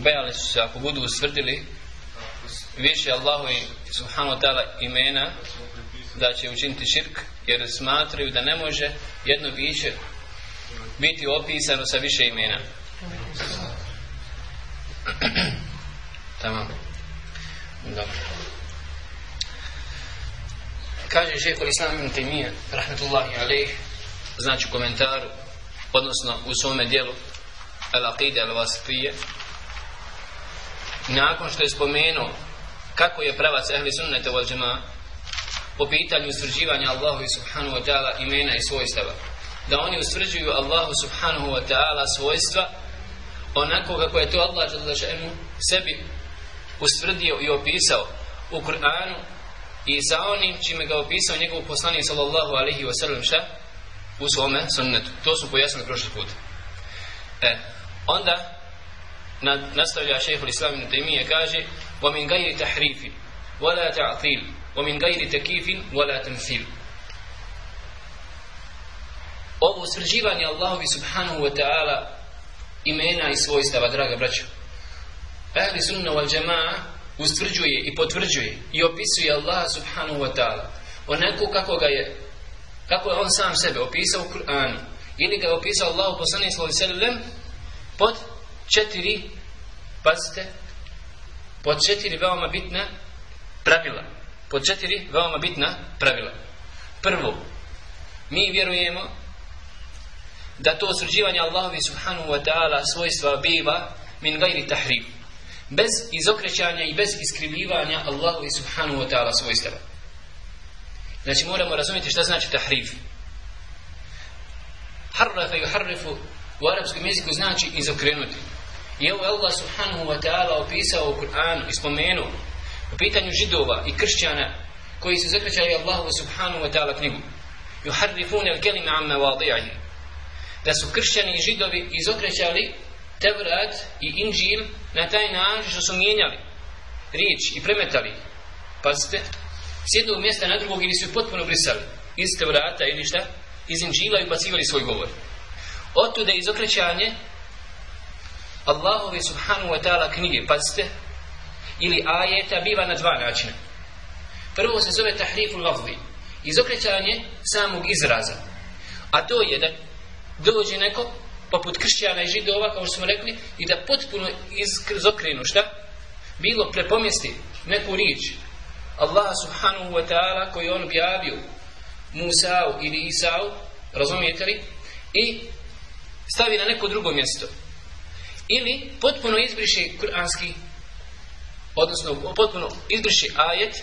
bojali su se ako budu usvrdili više Allahu i subhanu ta'ala imena da će učiniti širk jer smatraju da ne može jedno više biti opisano sa više imena tamam dobro kaže šeho l'islam ibn Timija rahmetullahi alaih znači u komentaru odnosno u svome dijelu al-aqide al-wasitije al nakon što je spomenuo kako je pravac ehli sunnete u džema po pitanju usvrđivanja Allahu i subhanahu wa ta'ala imena i svojstava da oni usvrđuju Allahu subhanahu wa ta'ala svojstva onako kako je to Allah Đalešenu sebi usvrdio i opisao u Kur'anu i sa onim čime ga opisao njegov poslanik sallallahu alaihi wa sallam šta? u svome sunnetu to su pojasnili prošli put e, onda nastavlja šehol islam ibn Taymiye kaže "Wa min ghayri tahrifin wa la ta'til, wa min ghayri takifin wa la tamthil." Ovo usvrđivanje Allahovi subhanahu wa ta'ala imena i svojstava, draga braćo. Ahli sunna wal jama'a ustvrđuje i potvrđuje i opisuje Allaha subhanahu wa ta'ala onako kako ga je kako je on sam sebe opisao u Kur'anu ili ga je opisao Allah poslanik sallallahu alejhi ve sellem pod četiri, pazite, po četiri veoma bitna pravila. Po četiri veoma bitna pravila. Prvo, mi vjerujemo da to osrđivanje Allahovi subhanahu wa ta'ala svojstva biva min gajri tahrim. Bez izokrećanja i bez iskrivljivanja Allahovi subhanahu wa ta'ala svojstva. Znači moramo razumjeti šta znači tahrif. Harrafa i harrifu u arapskom jeziku znači izokrenuti. I evo Allah subhanahu wa ta'ala opisao u Kur'anu i spomenuo u pitanju židova i kršćana koji su zakrećali Allahu subhanahu wa ta'ala knjigu. Juharrifune il kelime amme vadi'ahi. Da su kršćani i židovi izokrećali Tevrat i Inđil na taj način što su mijenjali riječ i premetali. Pazite, s jednog mjesta na drugog ili su potpuno brisali iz Tevrata ili šta, iz Inđila i ubacivali svoj govor. Otude izokrećanje Allahove subhanahu wa ta'ala knjige, pazite, ili ajeta biva na dva načina. Prvo se zove tahrifu lafzi, izokrećanje samog izraza. A to je da dođe neko, poput kršćana i židova, kao što smo rekli, i da potpuno izokrenu, šta? Bilo prepomjesti neku rič. Allah subhanahu wa ta'ala koji on objavio Musa'u ili Isa'u, razumijete li? I stavi na neko drugo mjesto ili potpuno izbriši kuranski odnosno potpuno izbriši ajet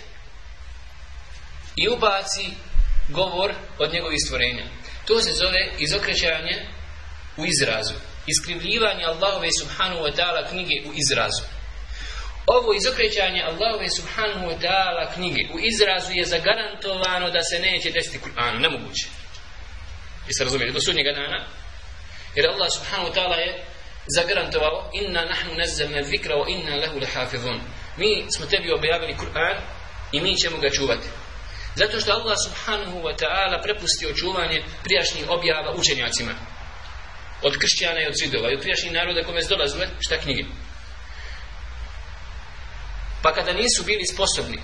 i ubaci govor od njegovih stvorenja to se zove izokrećanje u izrazu iskrivljivanje Allahove subhanu wa ta'ala knjige u izrazu ovo izokrećanje Allahove subhanu wa ta'ala knjige u izrazu je zagarantovano da se neće desiti Kur'anu nemoguće jeste razumijeli do sudnjega dana jer Allah subhanu wa ta'ala je zagarantovao inna nahnu nazzalna dhikra wa inna lahu lahafizun. Mi smo tebi objavili Kur'an i mi ćemo ga čuvati. Zato što Allah subhanahu wa ta'ala prepustio čuvanje prijašnjih objava učenjacima. Od kršćana i od židova i od prijašnjih naroda kome se dolazile šta knjige. Pa kada nisu bili sposobni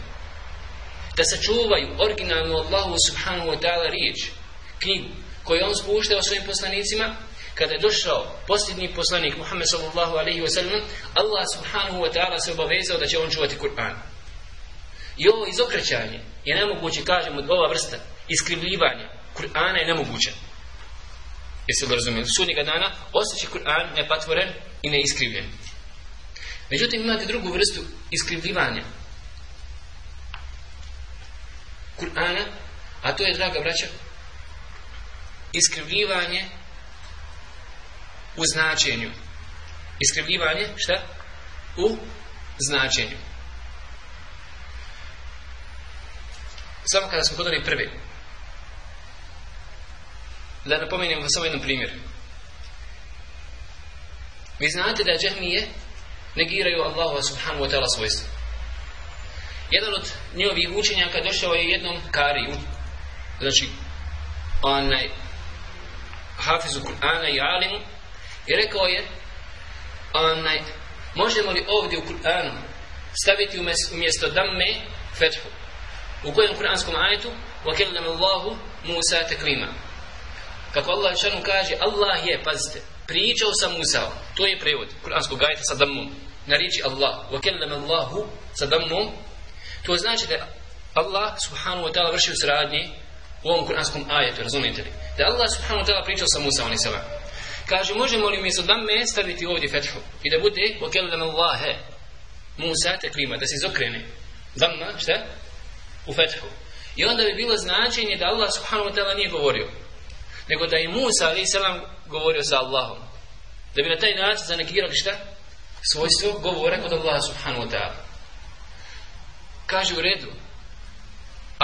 da sačuvaju originalnu Allahu subhanahu wa ta'ala riječ, knjigu koju on spuštao svojim poslanicima, kada je došao posljednji poslanik Muhammed sallallahu alaihi wa sallam Allah subhanahu wa ta'ala se obavezao da će on čuvati Kur'an i ovo izokrećanje je nemoguće kažem od ova vrsta iskrivljivanja Kur'ana je nemoguće jeste li razumijeli sudnjega dana ostaće Kur'an nepatvoren i neiskrivljen međutim imate drugu vrstu iskrivljivanja Kur'ana a to je draga braća iskrivljivanje u značenju. Iskrivljivanje, šta? U značenju. Samo kada smo hodili prvi. Da napominjem vam samo jedan primjer. Vi znate da džahmije negiraju Allahu subhanahu wa ta'ala svojstvo. Jedan od njihovih učenjaka došao je jednom kariju, znači onaj hafizu Kur'ana i alimu, I rekao je, onaj, možemo li ovdje u Kur'anu staviti umjesto damme fethu? U kojem kur'anskom ajetu? Vakellam Allahu Musa teklima. Kako Allah šanu kaže, Allah je, pazite, pričao sa Musa, to je prevod kur'anskog ajeta sa dammom, na riječi Allah, vakellam Allahu sa dammom, to znači da Allah subhanahu wa ta'ala vršio sradnje u ovom kur'anskom ajetu, razumijete li? Da Allah subhanahu wa ta'ala pričao sa Musa, on je kaže možemo li mi sada me staviti ovdje fethu i da bude vokelem Allahe Musa teklima da se izokrene damma šta u fethu i onda bi bilo značenje da Allah subhanahu wa ta'ala nije govorio nego da je Musa ali selam govorio sa Allahom da bi na taj način zanegirali šta svojstvo govora kod Allaha subhanahu wa ta'ala kaže u redu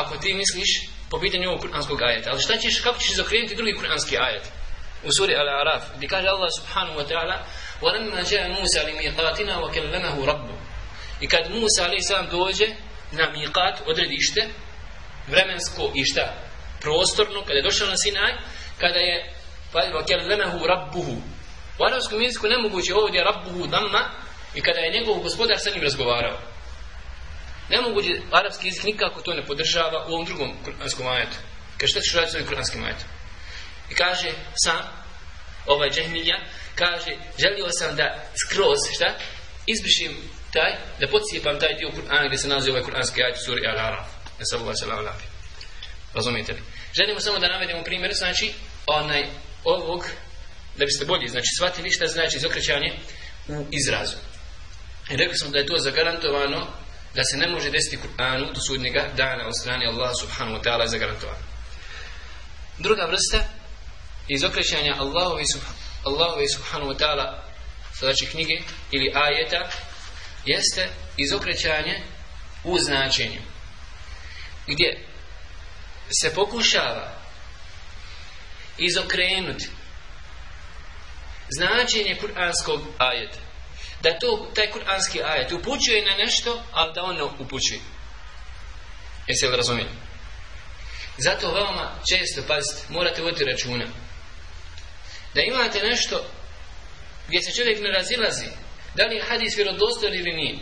ako ti misliš po pitanju ovog kuranskog ajeta ali šta ćeš, kako ćeš izokrenuti drugi kuranski ajet u suri Al-Araf, gdje kaže Allah subhanahu wa ta'ala وَلَمَّا جَاءَ مُوسَى لِمِيقَاتِنَا وَكَلَّمَهُ رَبُّ I kad Musa a.s. dođe na miqat, odredište, vremensko i šta, prostorno, kada je došao na Sinaj, kada je وَكَلَّمَهُ pa, رَبُّهُ U arabskom jeziku nemoguće ovdje rabbuhu damma i kada je njegov gospodar sa njim razgovarao. Nemoguće, arapski jezik nikako to ne podržava u ovom drugom kuranskom ajetu. Kaže šta ćeš raditi s ovim kuranskim ajetom? I kaže sam, ovaj džehmilja, kaže, želio sam da skroz, šta, izbrišim taj, da pocijepam taj dio Kur'ana gdje se nazio ovaj kur'anski ajit suri Al-Araf. Nesabullah sallahu alaihi. Razumijete li? Želimo samo da navedemo primjer, znači, onaj, ovog, da biste bolji, znači, shvatili šta znači izokrećanje u izrazu. I rekli smo da je to zagarantovano, da se ne može desiti Kur'anu do sudnjega dana od strane Allaha subhanahu wa ta'ala zagarantovano. Druga vrsta, iz okrećanja Allahove subhanu, Allahove subhanu wa ta'ala znači knjige ili ajeta jeste iz okrećanje u značenju gdje se pokušava izokrenuti značenje kuranskog ajeta da to, taj kuranski ajet upućuje na nešto, a da on ne upućuje jeste li razumijeli? Zato veoma često, pazite, morate voditi računa da imate nešto gdje se čovjek ne razilazi da li je hadis vjerodostan ili nije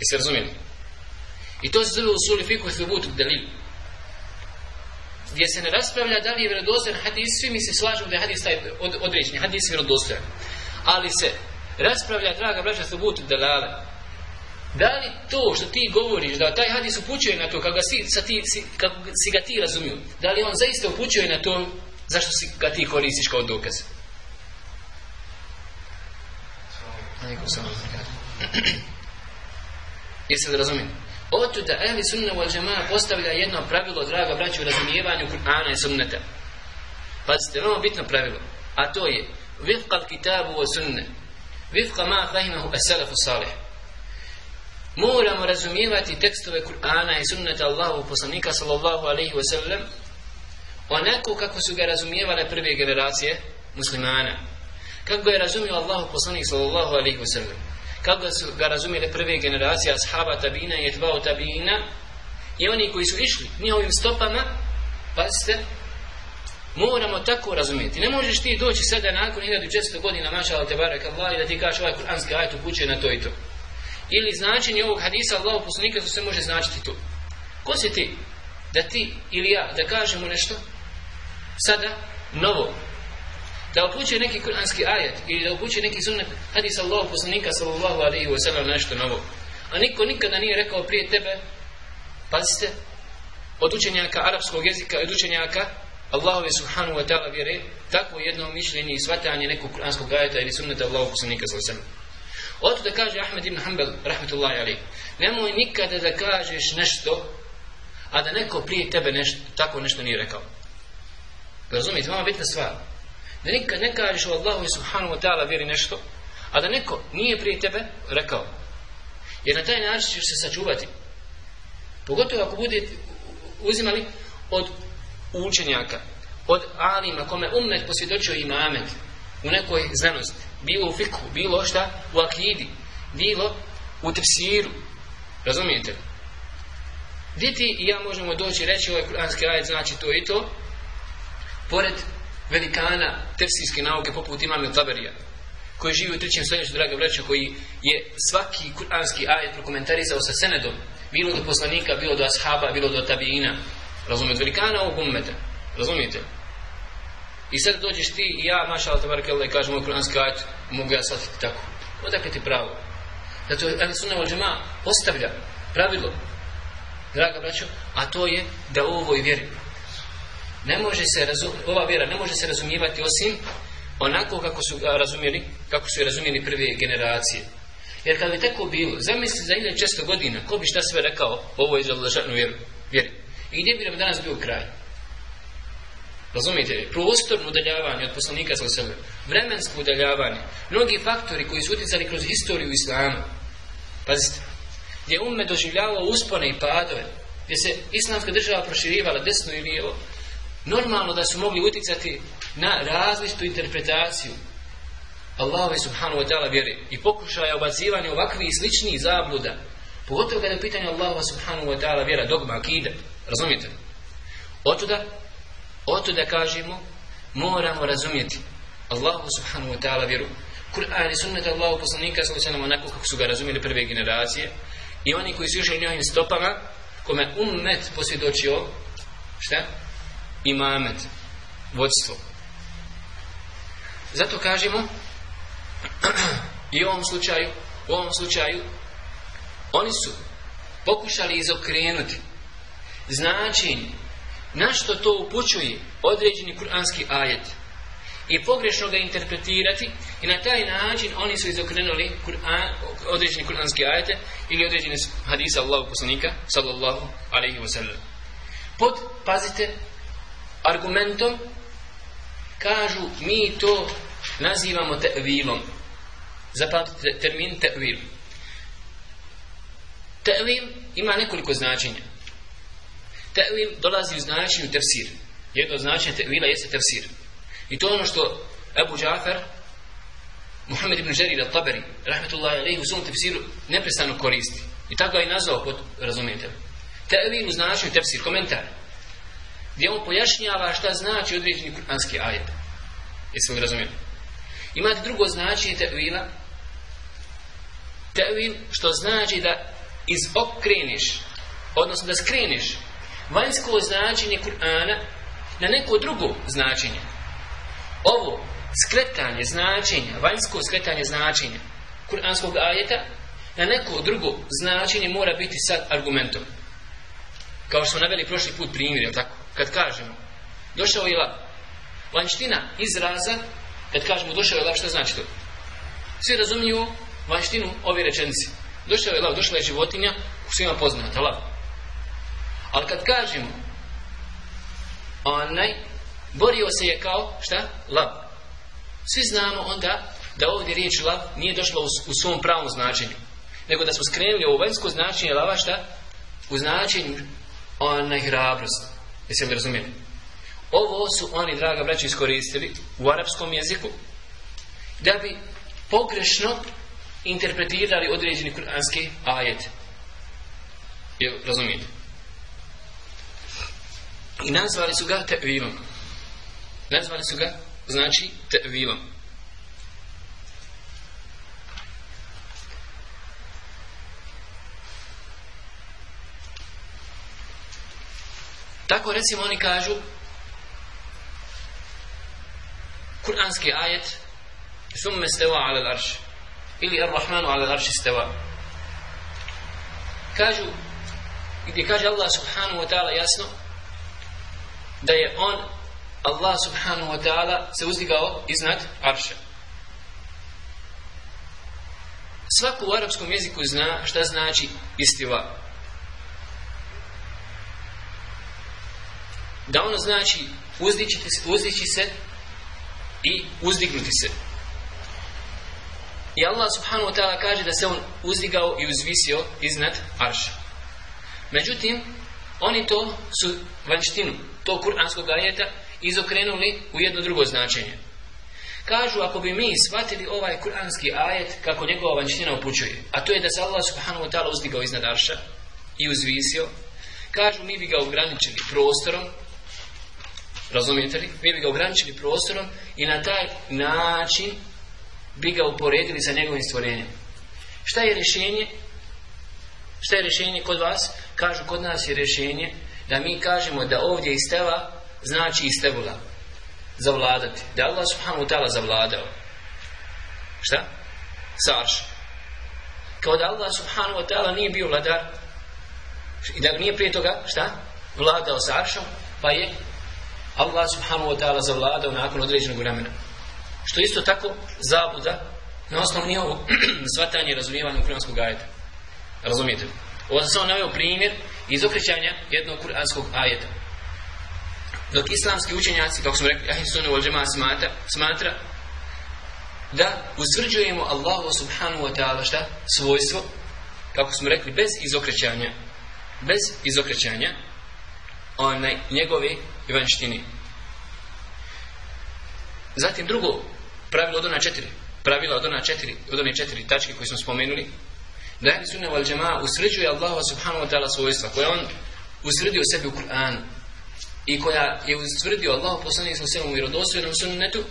i se razumijem i to se zove u suli fiku thubut delil gdje se ne raspravlja da li je vjerodostan hadis svi mi se slažu da je hadis taj od, odrećni hadis vjerodostan ali se raspravlja draga braća thubut delale Da li to što ti govoriš, da taj hadis upućuje na to, kako si, sa ti, si, kako si ga ti razumio, da li on zaista upućuje na to zašto si ga ti koristiš kao dokaz? Aleikum salam. Jeste da razumijem? Otu da ehli sunna wal jamaa postavlja jedno pravilo, draga braću, u razumijevanju Kur'ana i sunneta. Pazite, ono bitno pravilo. A to je, vifqa kitabu wa sunne, vifqa ma fahimahu as-salafu salih. Moramo razumijevati tekstove Kur'ana i sunneta Allahu poslanika sallallahu alaihi wa sallam, onako kako su ga razumijevale prve generacije muslimana. Kako je razumio Allah poslanik sallallahu alaihi wa sallam. Kako su ga razumijele prve generacije ashaba tabina i etbao tabina i oni koji su išli njihovim stopama, pazite, moramo tako razumjeti. Ne možeš ti doći sada nakon 1400 godina, maša te baraka Allah, da ti kaš ovaj kuranski ajat u kuće na to i to. Ili značenje ovog hadisa Allahu poslanika se može značiti to. Ko si ti? Da ti ili ja, da kažemo nešto sada novo da upuće neki kuranski ajat ili da upuće neki sunnet hadis Allahu poslanika sallallahu alaihi wa sallam nešto novo a niko nikada nije rekao prije tebe pazite od učenjaka arapskog jezika od učenjaka Allahove subhanu wa ta'ala vjere tako jedno mišljenje i svatanje nekog kuranskog ajata ili sunneta Allahu poslanika sallallahu alaihi wa sallam Oto da kaže Ahmed ibn Hanbel, rahmetullahi alaih, nemoj nikada da kažeš nešto, a da neko prije tebe nešto, tako nešto nije rekao. Razumijete, vama bitna stvar. Da nikad ne kažeš u Allahu i subhanahu wa ta'ala vjeri nešto, a da neko nije prije tebe rekao. Jer na taj način ćeš se sačuvati. Pogotovo ako bude uzimali od učenjaka, od alima kome umet posvjedočio imamet u nekoj znanosti. Bilo u fikhu, bilo šta u akidi, bilo u tefsiru. Razumijete? Gdje ti i ja možemo doći reći ovaj kuranski ajed znači to i to, pored velikana tefsirske nauke poput imame Taberija koji živi u trećem stoljeću draga vraća koji je svaki kuranski ajet prokomentarizao sa senedom bilo do poslanika, bilo do ashaba, bilo do tabiina razumijete, velikana ovog ummeta razumijete i sad dođeš ti i ja, maša Allah tabarak Allah i kažem moj kuranski ajet, mogu ja shvatiti tako odakle ti pravo zato je Sunna al postavlja pravilo draga braćo, a to je da u ovoj vjeri ne može se razum, ova vjera ne može se razumijevati osim onako kako su ga razumjeli, kako su je razumjeli prve generacije. Jer kad bi tako bilo, zamisli za 1600 godina, ko bi šta sve rekao ovo iz odlažanu vjeru? Vjeri. I gdje bi nam danas bio kraj? Razumite, prostorno udaljavanje od poslanika sa sebe, vremensko udaljavanje, mnogi faktori koji su utjecali kroz historiju islama, pazite, gdje umme doživljavao uspone i padove, gdje se islamska država proširivala desno i lijevo, normalno da su mogli uticati na različitu interpretaciju Allahove subhanahu wa ta'ala vjere i pokušaja obacivanja ovakvih i sličnih zabluda pogotovo kada je pitanje Allahova subhanahu wa ta'ala vjera dogma, akide, razumijete? Otuda, otuda kažemo moramo razumijeti Allahu subhanahu wa ta'ala vjeru Kur'an i sunnet Allahu poslanika sallallahu onako kako su ga razumjeli prve generacije i oni koji su išli njojim stopama kome ummet posvjedočio šta? imamet, vodstvo. Zato kažemo i u ovom slučaju, u ovom slučaju oni su pokušali izokrenuti značin na što to upućuje određeni kuranski ajet i pogrešno ga interpretirati i na taj način oni su izokrenuli Kur'an, određeni kuranski ajete ili određene hadisa Allahog poslanika sallallahu alaihi wa sallam pod, pazite, argumentom kažu mi to nazivamo tevilom zapamtite termin tevil tevil ima nekoliko značenja tevil dolazi u značenju tefsir jedno značenje tevila jeste tefsir i to ono što Ebu Džafer Muhammed ibn Žerir al-Taberi rahmetullahi alaihi u svom tefsiru neprestano koristi i tako ga je nazvao pod razumijete tevil u značenju tefsir komentar gdje on pojašnjava šta znači određeni kuranski ajet. Jesi mi razumijeli? Imate drugo značenje tevila. Tevil što znači da izokreniš, odnosno da skreniš vanjsko značenje Kur'ana na neko drugo značenje. Ovo skretanje značenja, vanjsko skretanje značenja kuranskog ajeta na neko drugo značenje mora biti sad argumentom. Kao što smo naveli prošli put primjer, tako? kad kažemo došao je lav vanština izraza kad kažemo došao je lav što znači to svi razumiju vanštinu ovi rečenci došao je lav, došla je životinja u svima poznata lav ali kad kažemo onaj borio se je kao šta lav svi znamo onda da ovdje riječ lav nije došla u, u svom pravom značenju nego da smo skrenuli ovo vanjsko značenje lava šta u značenju onaj hrabrosti Jesi mi razumijeli? Ovo su oni, draga braći, iskoristili u arapskom jeziku da bi pogrešno interpretirali određeni kuranski ajet. Je razumijete? I nazvali su ga tevilom. Nazvali su ga, znači, tevilom. Tako recimo oni kažu Kur'anski ajet Summe steva ala l'arš Ili Ar-Rahmanu ala l'arši steva Kažu Gdje kaže Allah subhanahu wa ta'ala jasno Da je on Allah subhanahu wa ta'ala Se uzdigao iznad arša Svaku u arapskom jeziku zna Šta znači istiva Arša da ono znači uzdići se, uzdići se i uzdignuti se. I Allah subhanahu wa ta'ala kaže da se on uzdigao i uzvisio iznad arša. Međutim, oni to su vanštinu tog kuranskog ajeta izokrenuli u jedno drugo značenje. Kažu, ako bi mi shvatili ovaj kuranski ajet kako njegova vanština upućuje, a to je da se Allah subhanahu wa ta'ala uzdigao iznad arša i uzvisio, kažu, mi bi ga ograničili prostorom, Razumijete li? Vi bi ga ograničili prostorom i na taj način bi ga uporedili sa njegovim stvorenjem. Šta je rješenje? Šta je rješenje kod vas? Kažu kod nas je rješenje da mi kažemo da ovdje iz teva znači iz tebula zavladati. Da je Allah subhanahu ta'ala zavladao. Šta? Sarš. Kao da Allah subhanahu ta'ala nije bio vladar i da nije prije toga, šta? Vladao Saršom, pa je Allah subhanahu wa ta'ala zavladao nakon određenog vremena. Što isto tako zabuda na osnovu njihovo svatanje i razumijevanje kuranskog ajeta. Razumijete? Ovo sam samo navio primjer iz okrećanja jednog kuranskog ajeta. Dok islamski učenjaci, kako smo rekli, ahim sunu ođema smatra, smatra da uzvrđujemo Allahu subhanahu wa ta'ala šta? Svojstvo, kako smo rekli, bez izokrećanja. Bez izokrećanja onaj, njegove vanštine. Zatim drugo pravilo od ona četiri, pravila od ona četiri, od one četiri tačke koje smo spomenuli, da je sunne wal džema usređuje Allahu subhanahu wa ta'ala svojstva koje on usredio sebi u Kur'anu i koja je usredio Allahu poslanih sa svemu mirodosvenom sunnetu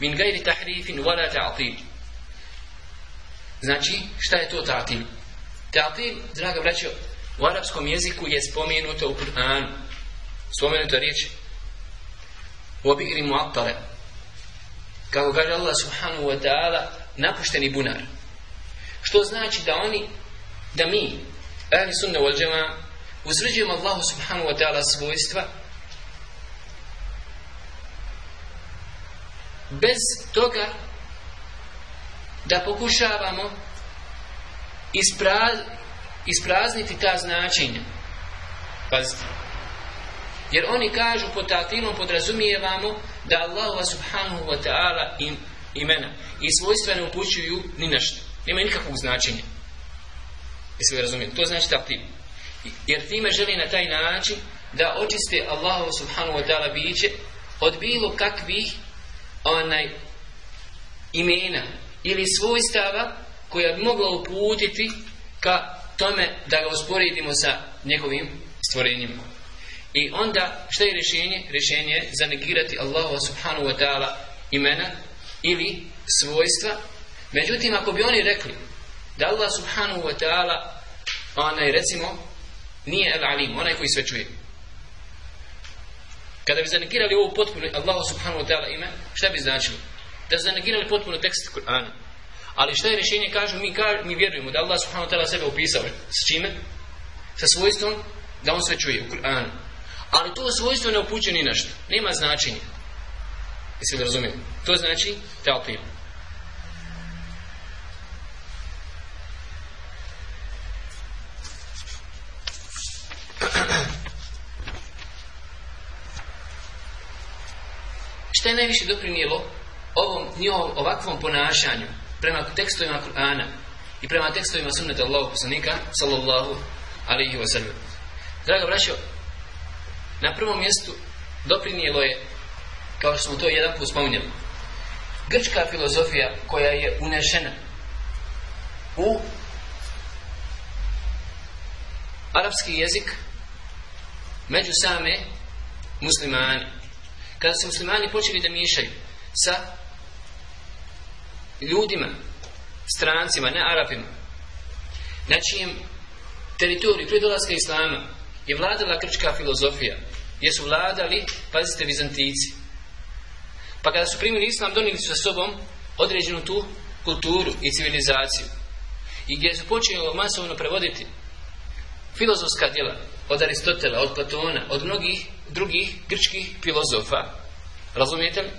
min gajri tahrifin wala ta'atil. Znači, šta je to ta'atil? Ta'atil, draga braćo, U arapskom jeziku je spomenuto u Kur'anu. Spomenuto riječ u obigri muattale. Kako kaže Allah subhanahu wa ta'ala napušteni bunar. Što znači da oni, da mi, ali sunna wal džema, uzređujemo Allah subhanahu wa ta'ala svojstva bez toga da pokušavamo ispraviti isprazniti ta značenja. Pazite. Jer oni kažu pod tatilom podrazumijevamo da Allahova subhanahu wa ta'ala im, imena i svojstva ne upućuju ni na što. Nema nikakvog značenja. Jesi li razumijeti? To znači tatil. Jer time želi na taj način da očiste Allahova subhanahu wa ta'ala biće od bilo kakvih onaj imena ili svojstava koja bi mogla uputiti ka tome da ga usporedimo sa njegovim stvorenjima. I onda, što je rješenje? Rješenje je zanegirati Allahu subhanahu wa ta'ala imena ili svojstva. Međutim, ako bi oni rekli da Allah subhanahu wa ta'ala onaj, recimo, nije el-alim, onaj koji sve čuje. Kada bi zanegirali ovu potpuno Allahu subhanahu wa ta'ala ime, šta bi značilo? Da bi zanegirali potpuno tekst Kur'ana. Ali šta je rješenje? Kažu, mi, ka, mi vjerujemo da Allah subhanahu ta'ala sebe upisao. S čime? Sa svojstvom da on sve čuje u Kur'anu. Ali to svojstvo ne upućuje ni na što. Nema značenja. Jesi li razumijem? To znači teopim. Šta je najviše doprinijelo ovom njom ovakvom ponašanju? prema tekstovima Kur'ana i prema tekstovima sunneta Allahog poslanika sallallahu alaihi wa sallam Draga braćo na prvom mjestu doprinijelo je kao što smo to jedan put spominjali grčka filozofija koja je unešena u arapski jezik među same muslimani kada se muslimani počeli da miješaju sa ljudima, strancima, ne Arapima, na čijem teritoriju prije dolazka Islama je vladala krčka filozofija, gdje su vladali, pazite, Bizantici. Pa kada su primili Islam, donijeli su sa sobom određenu tu kulturu i civilizaciju. I gdje su počeli masovno prevoditi filozofska djela od Aristotela, od Platona, od mnogih drugih grčkih filozofa. Razumijete li?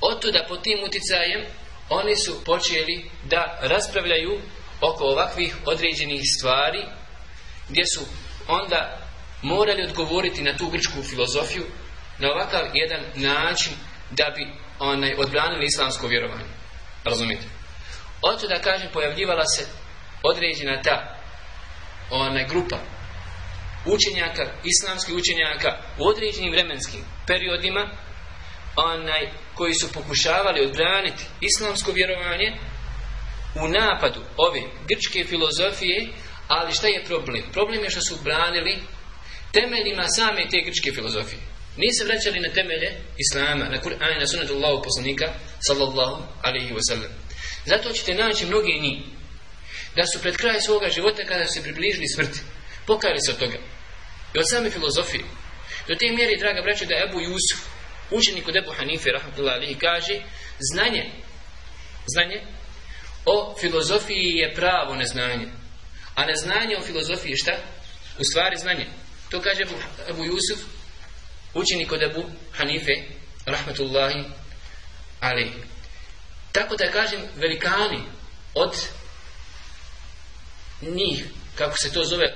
Od tuda pod tim utjecajem oni su počeli da raspravljaju oko ovakvih određenih stvari gdje su onda morali odgovoriti na tu gričku filozofiju na ovakav jedan način da bi onaj odbranili islamsko vjerovanje. Razumite? Oto da kažem, pojavljivala se određena ta ona grupa učenjaka, islamskih učenjaka u određenim vremenskim periodima onaj koji su pokušavali odbraniti islamsko vjerovanje u napadu ove grčke filozofije, ali šta je problem? Problem je što su branili temeljima same te grčke filozofije. Nije se vraćali na temelje Islama, na Kur'an i na sunat Allahog poslanika, sallallahu alaihi wa sallam. Zato ćete naći mnogi ni da su pred kraj svoga života, kada su se približili smrti, pokajali se od toga. I od same filozofije. Do te mjeri, draga braća, da je Abu Jusuf, učenik od Ebu Hanife rahmatullahi kaže znanje znanje o filozofiji je pravo neznanje a neznanje o filozofiji šta? u stvari znanje to kaže Ebu, Ebu Jusuf učenik od Ebu Hanife rahmatullahi ali tako da kažem velikani od njih kako se to zove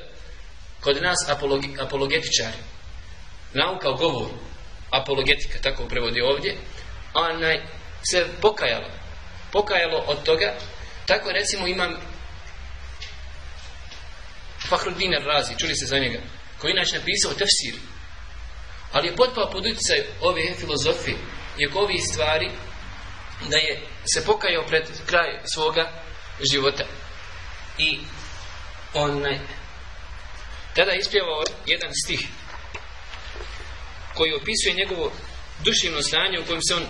kod nas apologi, apologetičari nauka o govoru apologetika, tako prevodi ovdje, onaj, se pokajalo. Pokajalo od toga, tako recimo imam Fahruddin Razi, čuli se za njega, koji inače napisao tefsir, ali je potpao pod utjecaj ove filozofije i oko ovih stvari da je se pokajao pred kraj svoga života. I onaj, tada je ispjevao jedan stih, koji opisuje njegovo duševno stanje u kojem se on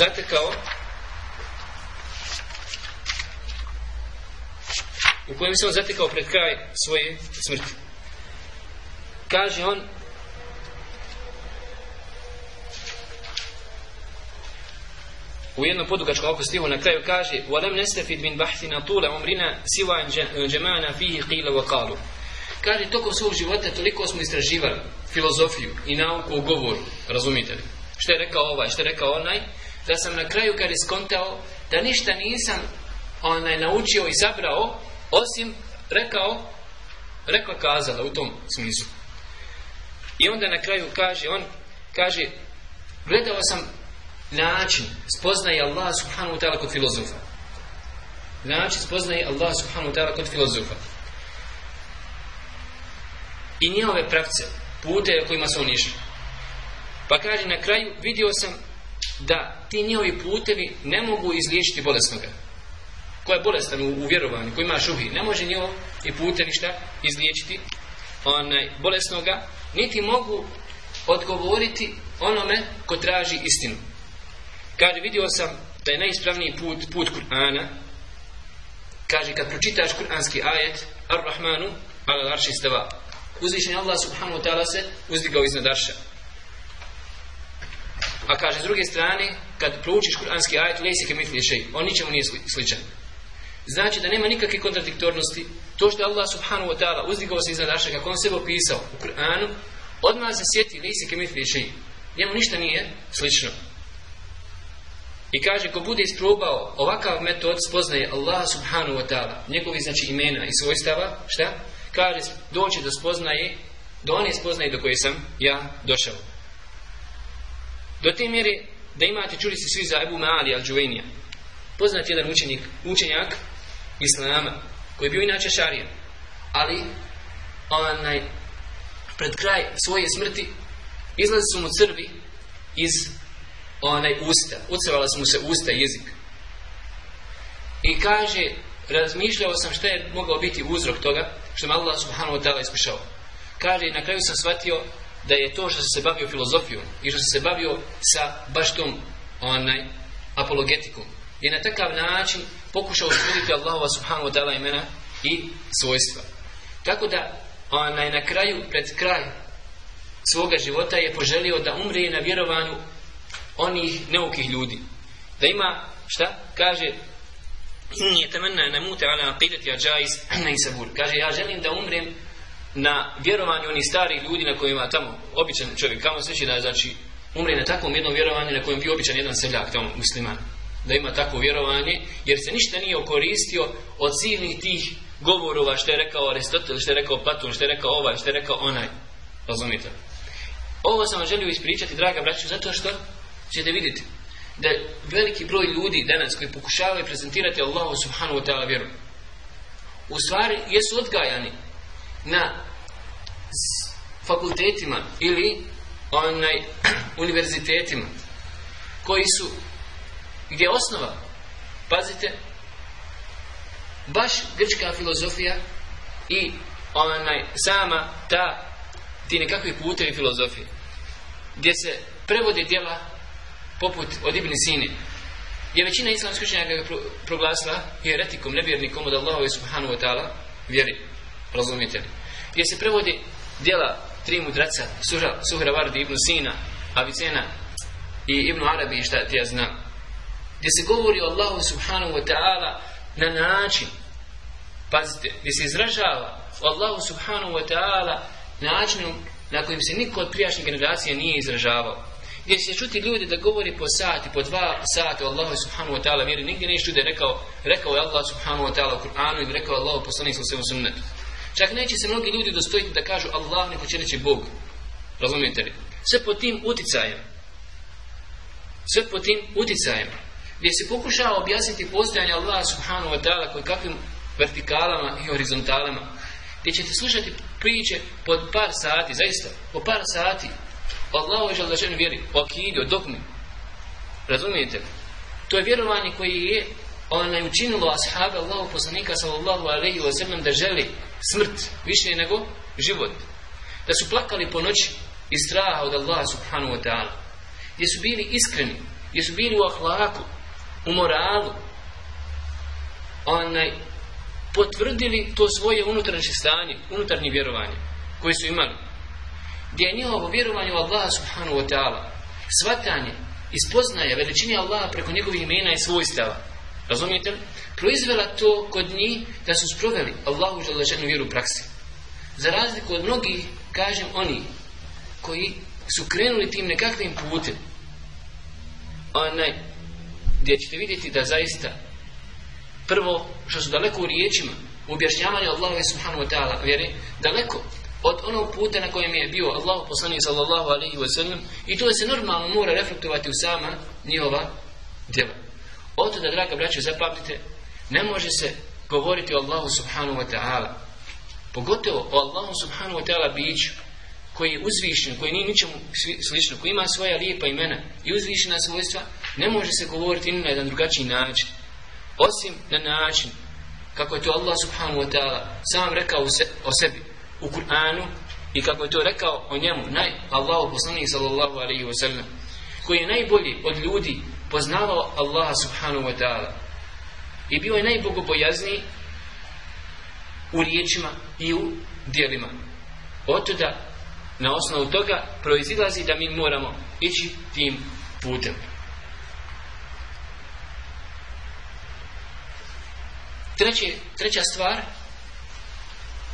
zatekao u kojem se on zatekao pred kraj svoje smrti kaže on u jednom podugačkom oko stihu na kraju kaže وَلَمْ نَسْتَفِدْ مِنْ بَحْثِنَا طُولَ عُمْرِنَا سِوَا جَمَعَنَا فِيهِ قِيلَ وَقَالُ Kaže, tokom svog života toliko smo istraživali filozofiju i nauku u govoru, razumite li? Što je rekao ovaj, što je rekao onaj, da sam na kraju kad iskontao da ništa nisam onaj naučio i sabrao, osim rekao, rekao kazala u tom smislu. I onda na kraju kaže, on kaže, gledao sam način spoznaje Allah subhanahu ta'ala kod filozofa. Način spoznaje Allah subhanahu ta'ala kod filozofa i njihove pravce, pute kojima su oni išli. Pa kaže, na kraju vidio sam da ti njihovi putevi ne mogu izliječiti bolesnoga. Ko je bolestan u, u vjerovanju, ko ima žuhi, ne može njihovi i putevi šta izliječiti onaj, bolesnoga, niti mogu odgovoriti onome ko traži istinu. Kaže, vidio sam da je najispravniji put, put Kur'ana, kaže, kad pročitaš Kur'anski ajet, Ar-Rahmanu, Al-Arši uzvišen Allah subhanahu wa ta'ala se uzdigao iznad arša. A kaže, s druge strane, kad proučiš kuranski ajet, lejsi ke mitli šej, on ničemu nije sličan. Znači da nema nikakve kontradiktornosti, to što je Allah subhanahu wa ta'ala uzdigao se iznad arša, kako on sebe opisao u Kur'anu, odmah se sjeti lejsi ke mitli šej, njemu ništa nije slično. I kaže, ko bude isprobao ovakav metod spoznaje Allah subhanahu wa ta'ala, njegovi znači imena i svojstava, šta? kaže doći do spoznaje do one spoznaje do koje sam ja došao do te mjere da imate čuli se svi za Ebu Maali Al-đuvenija poznat jedan učenik, učenjak Islama koji je bio inače šarijan ali onaj pred kraj svoje smrti izlazi su mu crvi iz onaj usta ucevala su mu se usta jezik i kaže razmišljao sam šta je mogao biti uzrok toga što me Allah subhanahu wa ta'ala ispišao. Kaže, na kraju sam shvatio da je to što se bavio filozofijom i što se bavio sa baš tom onaj, apologetikom. Je na takav način pokušao uspuditi Allahova subhanahu wa ta'ala imena i svojstva. Tako da, onaj, na kraju, pred kraj svoga života je poželio da umre na vjerovanju onih neukih ljudi. Da ima, šta? Kaže, inni etamanna an amuta ala aqidati ajais an yasbur kaže ja želim da umrem na vjerovanju onih starih ljudi na kojima tamo običan čovjek kamo se da znači umre na takvom jednom vjerovanju na kojem bi običan jedan seljak tamo musliman da ima takvo vjerovanje jer se ništa nije okoristio od silnih tih govorova što je rekao Aristotel, što je rekao Platon, što je rekao ovaj, što je rekao onaj razumite ovo sam vam želio ispričati draga braću zato što ćete vidjeti da veliki broj ljudi danas koji pokušavaju prezentirati Allahu subhanahu wa ta'ala vjeru u stvari jesu odgajani na fakultetima ili onaj univerzitetima koji su gdje je osnova pazite baš grčka filozofija i onaj sama ta ti nekakvi putevi filozofije gdje se prevode djela poput od Ibn Sine, je većina islamske učenjaka ga proglasila heretikom, nevjernikom od Allahove subhanu wa ta'ala vjeri, razumijete li? Gdje se prevodi dijela tri mudraca, Suhra, Suhra Vardi, Ibn Sina, Avicena i Ibn Arabi, šta ti ja znam, gdje se govori o Allahu subhanu wa ta'ala na način, pazite, gdje se izražava o Allahu subhanu wa ta'ala načinom na kojim se niko od prijašnjih generacija nije izražavao gdje se čuti ljudi da govori po sati, po dva sati o Allahu subhanahu wa ta'ala vjeri, nigdje neće čuti da je rekao, rekao je Allah subhanahu wa ta'ala u Kur'anu i rekao Allahu poslanih sa svemu sunnetu. Čak neće se mnogi ljudi dostojiti da kažu Allah neko će reći Bog. Razumijete li? Sve po tim uticajem. Sve po tim uticajem. Gdje se pokušava objasniti postojanje Allah subhanahu wa ta'ala koji kakvim vertikalama i horizontalama gdje ćete slušati priče pod par sati, zaista, po par sati, u Allahu i Želešanu vjeri, u akidu, u dogmi. Razumijete? To je vjerovanje koji je ona je učinilo ashaba Allahu poslanika sallallahu alaihi wa sallam da želi smrt više nego život. Da su plakali po noći iz straha od Allaha subhanahu wa ta'ala. Gdje su bili iskreni, gdje su bili u ahlaku, u moralu, onaj, potvrdili to svoje unutarnje stanje, unutarnje vjerovanje koje su imali gdje je njihovo vjerovanje u Allaha subhanahu wa ta'ala svatanje i spoznaje veličini Allaha preko njegovih imena i svojstava razumijete li? proizvela to kod njih da su sproveli Allahu želeženu vjeru u praksi za razliku od mnogih kažem oni koji su krenuli tim nekakvim putem onaj gdje ćete vidjeti da zaista prvo što su daleko u riječima u objašnjavanju Allahove subhanahu wa ta'ala vjeri daleko od onog puta na kojem je bio Allah poslanik sallallahu alaihi wa sallam i to se normalno mora reflektovati u sama njihova djela. Oto da, draga braće, zapamtite, ne može se govoriti o Allahu subhanahu wa ta'ala. Pogotovo o Allahu subhanahu wa ta'ala biću koji je uzvišen, koji nije ničemu slično, koji ima svoja lijepa imena i uzvišena svojstva, ne može se govoriti ni na jedan drugačiji način. Osim na način kako je to Allah subhanahu wa ta'ala sam rekao o sebi u Kur'anu i kako je to rekao o njemu naj Allahu poslanik sallallahu alejhi ve sellem koji je najbolji od ljudi poznavao Allaha subhanahu wa ta'ala i bio je najbogobojazniji u riječima i u dijelima. Otuda, na osnovu toga, proizilazi da mi moramo ići tim putem. Treće, treća stvar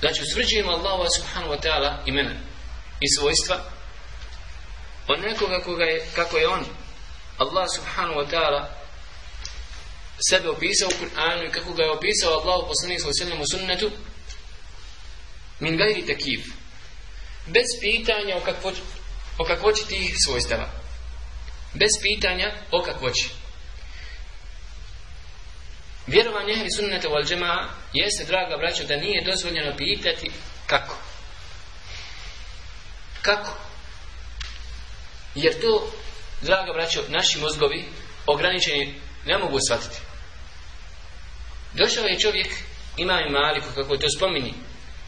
Znači, usvrđujemo Allaha subhanahu wa ta'ala imena i svojstva od nekoga koga je, kako je on, Allah subhanahu wa ta'ala, sebe opisao u Kur'anu i kako ga je opisao Allah u poslanih svoj sallam u sunnetu, min gajri takiv. Bez pitanja o kakvoći, o kakvoći tih svojstava. Bez pitanja o kakvoći. Vjerovanje ehli sunnete wal džema jeste, draga braćo, da nije dozvoljeno pitati kako. Kako? Jer to, draga braćo, naši mozgovi ograničeni ne mogu shvatiti. Došao je čovjek, ima i maliku, kako to spomini,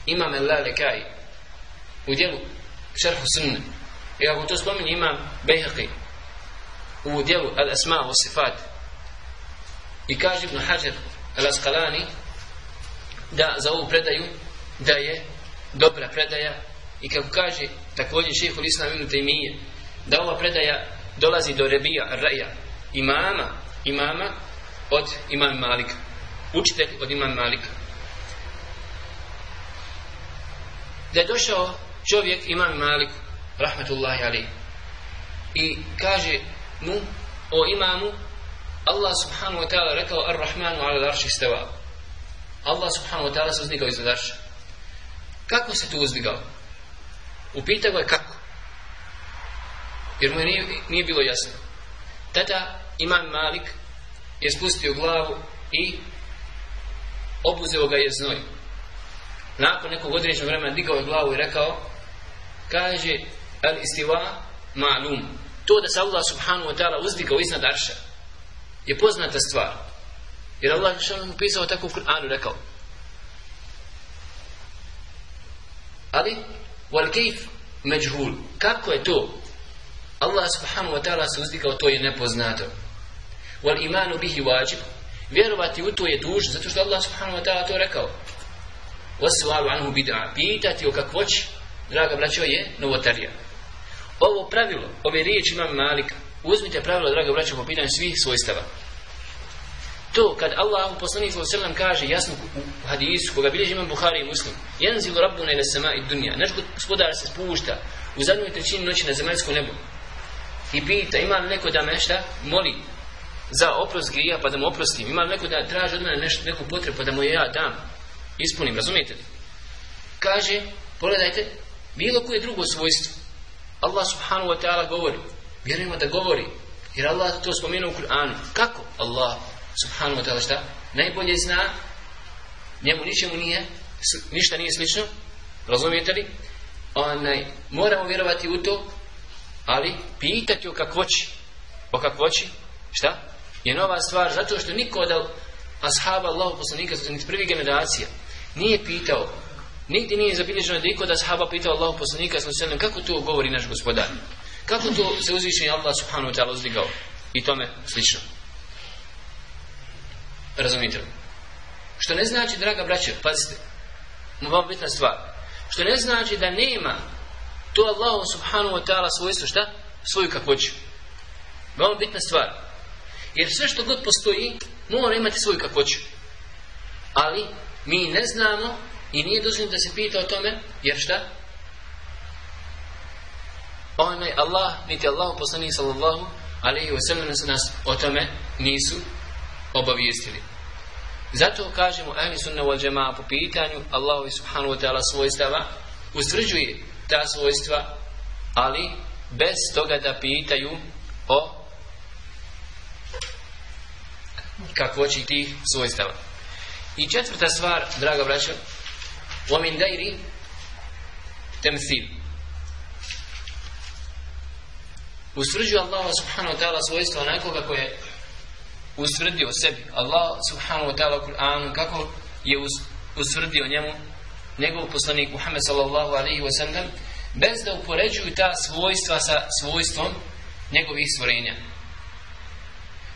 ima me lale kaj, u dijelu šerhu sunne. I kako to spomini, ima bejhaki, u dijelu al-asma'u sifati. I kaže Ibn Hajar al-Asqalani da za ovu predaju da je dobra predaja i kako kaže također šehhul islam ibn Taymiyyah da ova predaja dolazi do Rebija Raja imama imama od imam Malika učitelj od imam Malika da je došao čovjek imam Malik rahmetullahi alihi i kaže mu o imamu Allah subhanahu wa ta'ala rekao Ar-Rahmanu ala l'arši steva Allah subhanahu wa ta'ala se uzdigao iz l'arša Kako se tu uzdigao? Upitao je kako Jer mu je nije, nije bilo jasno Tada imam Malik Je spustio glavu i Obuzeo ga je znoj Nakon nekog određenog vremena Digao je glavu i rekao Kaže Al-Istiva ma'lum To da se Allah subhanahu wa ta'ala uzdigao iznad arša je poznata stvar. Jer Allah je šalim upisao tako u Kur'anu, rekao. Ali, wal kejf međhul. Kako je to? Allah subhanahu wa ta'ala se uzdikao, to je nepoznato. Wal imanu bihi wajib. Vjerovati u to je duž, zato što Allah subhanahu wa ta'ala to rekao. Wasu'alu anhu bid'a. Pitati o kakvoć, draga braćo, je novotarija. Ovo pravilo, ove riječi imam malika, Uzmite pravilo, drago braćo, po pitanju svih svojstava. To kad Allah u poslanih svoj srlam kaže jasno u hadisu koga bilježi imam Buhari i Muslim Jedan zilu rabbu ne sama i dunja Naš gospodar se spušta u zadnjoj trećini noći na zemaljsko nebo I pita ima li neko da me šta moli za oprost grija pa da mu oprostim Ima li neko da traži od mene nešto, neku potrebu pa da mu ja dam Ispunim, razumijete li? Kaže, pogledajte, bilo koje drugo svojstvo Allah subhanahu wa ta'ala govori Vjerujemo da govori. Jer Allah to spomenu u Kur'anu. Kako? Allah subhanahu wa ta'ala šta? Najbolje zna. Njemu ničemu nije. Ništa nije slično. Razumijete li? Onaj, moramo vjerovati u to. Ali pitati o kakvoći. O kakvoći. Šta? Je nova stvar. Zato što niko od ashaba Allahu poslanika, zato niti prvi generacija, nije pitao Nigdje nije zabilježeno da iko da sahaba pitao Allahu poslanika sallallahu alejhi ve sellem kako to govori naš gospodar. Kako to se uzvišen je Allah subhanahu wa ta'ala uzdigao? I tome slično. Razumite li? Što ne znači, draga braća, pazite, mu vam bitna stvar. Što ne znači da nema to Allah subhanahu wa ta'ala svojstvo, šta? Svoju kakvoću. Vam bitna stvar. Jer sve što god postoji, mora imati svoju kakvoću. Ali, mi ne znamo i nije dozvim da se pita o tome, jer šta? onaj Allah, niti Allah poslani sallallahu alaihi wa sallam se nas o tome nisu obavijestili. Zato kažemo ahli sunna wal džemaa po pitanju Allahu subhanahu wa ta'ala svojstava ustvrđuje ta svojstva ali bez toga da pitaju o kakvoći tih svojstava. I četvrta stvar, draga braća, u min dajri temsil. Ustvrđuje Allah subhanahu wa ta'ala svojstvo nekoga koje je ustvrdio sebi. Allah subhanahu wa ta'ala Kur'an kako je ustvrdio njemu njegov poslanik Muhammed sallallahu alaihi wa sallam bez da upoređuju ta svojstva sa svojstvom njegovih stvorenja.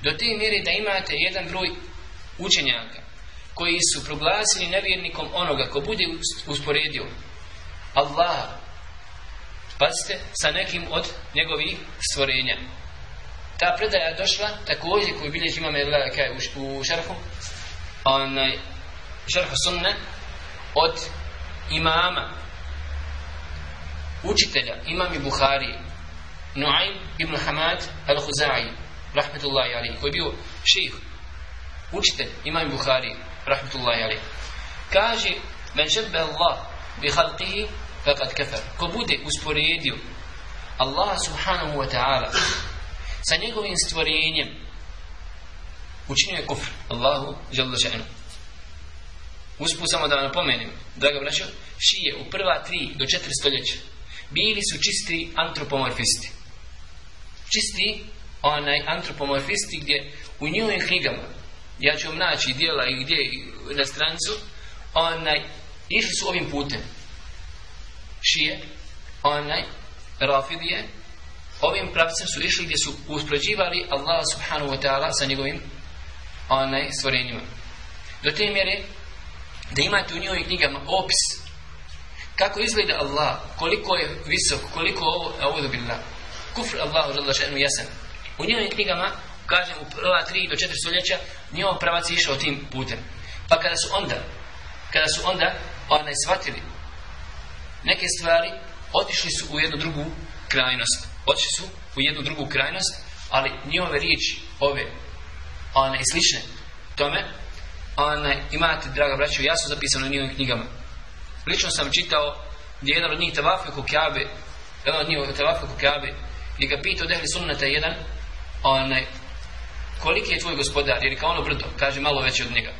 Do te mjere da imate jedan broj učenjaka koji su proglasili nevjernikom onoga ko bude usporedio Allaha pazite, sa nekim od njegovih stvorenja. Ta predaja došla također koju bilježi imam kaj, u, u šerhu, onaj, šerhu sunne, od imama, učitelja, imam i Buhari, Nu'aym ibn Hamad al-Huza'i, rahmetullahi alaihi, koji je bio ših, učitelj, imam i Buhari, rahmetullahi alaihi. Kaže, men šebbe Allah bi halqihi faqad kafar ko bude usporedio Allah subhanahu wa ta'ala sa njegovim stvorenjem učinio je kufr Allahu jalla še'nu uspu samo da napomenem draga braćo šije u prva tri do četiri stoljeća bili su čisti antropomorfisti čisti onaj antropomorfisti gdje u njoj knjigama ja ću vam naći dijela i gdje na strancu onaj išli su ovim putem šije, onaj, rafidije, ovim pravcem su išli gdje su uspređivali Allah subhanahu wa ta'ala sa njegovim onaj stvorenjima. Do te mjere da imate u njoj knjigama opis kako izgleda Allah, koliko je visok, koliko ovo, audhu billah, kufr Allahu žadla še'nu jasan. U njoj knjigama, kažem, u prva tri do četiri stoljeća, njoj pravac je išao tim putem. Pa kada su onda, kada su onda, onaj, shvatili, neke stvari otišli su u jednu drugu krajnost. Otišli su u jednu drugu krajnost, ali njihove riječi, ove, one i slične tome, one, imate, draga braća, jasno zapisano u njihovim knjigama. Lično sam čitao gdje jedan od njih Tavafe Kukjabe, jedan od njihova Tavafe Kukjabe, gdje ga pitao Dehli Sunnata jedan, onaj, koliki je tvoj gospodar, jer je kao ono brdo, kaže malo veće od njega.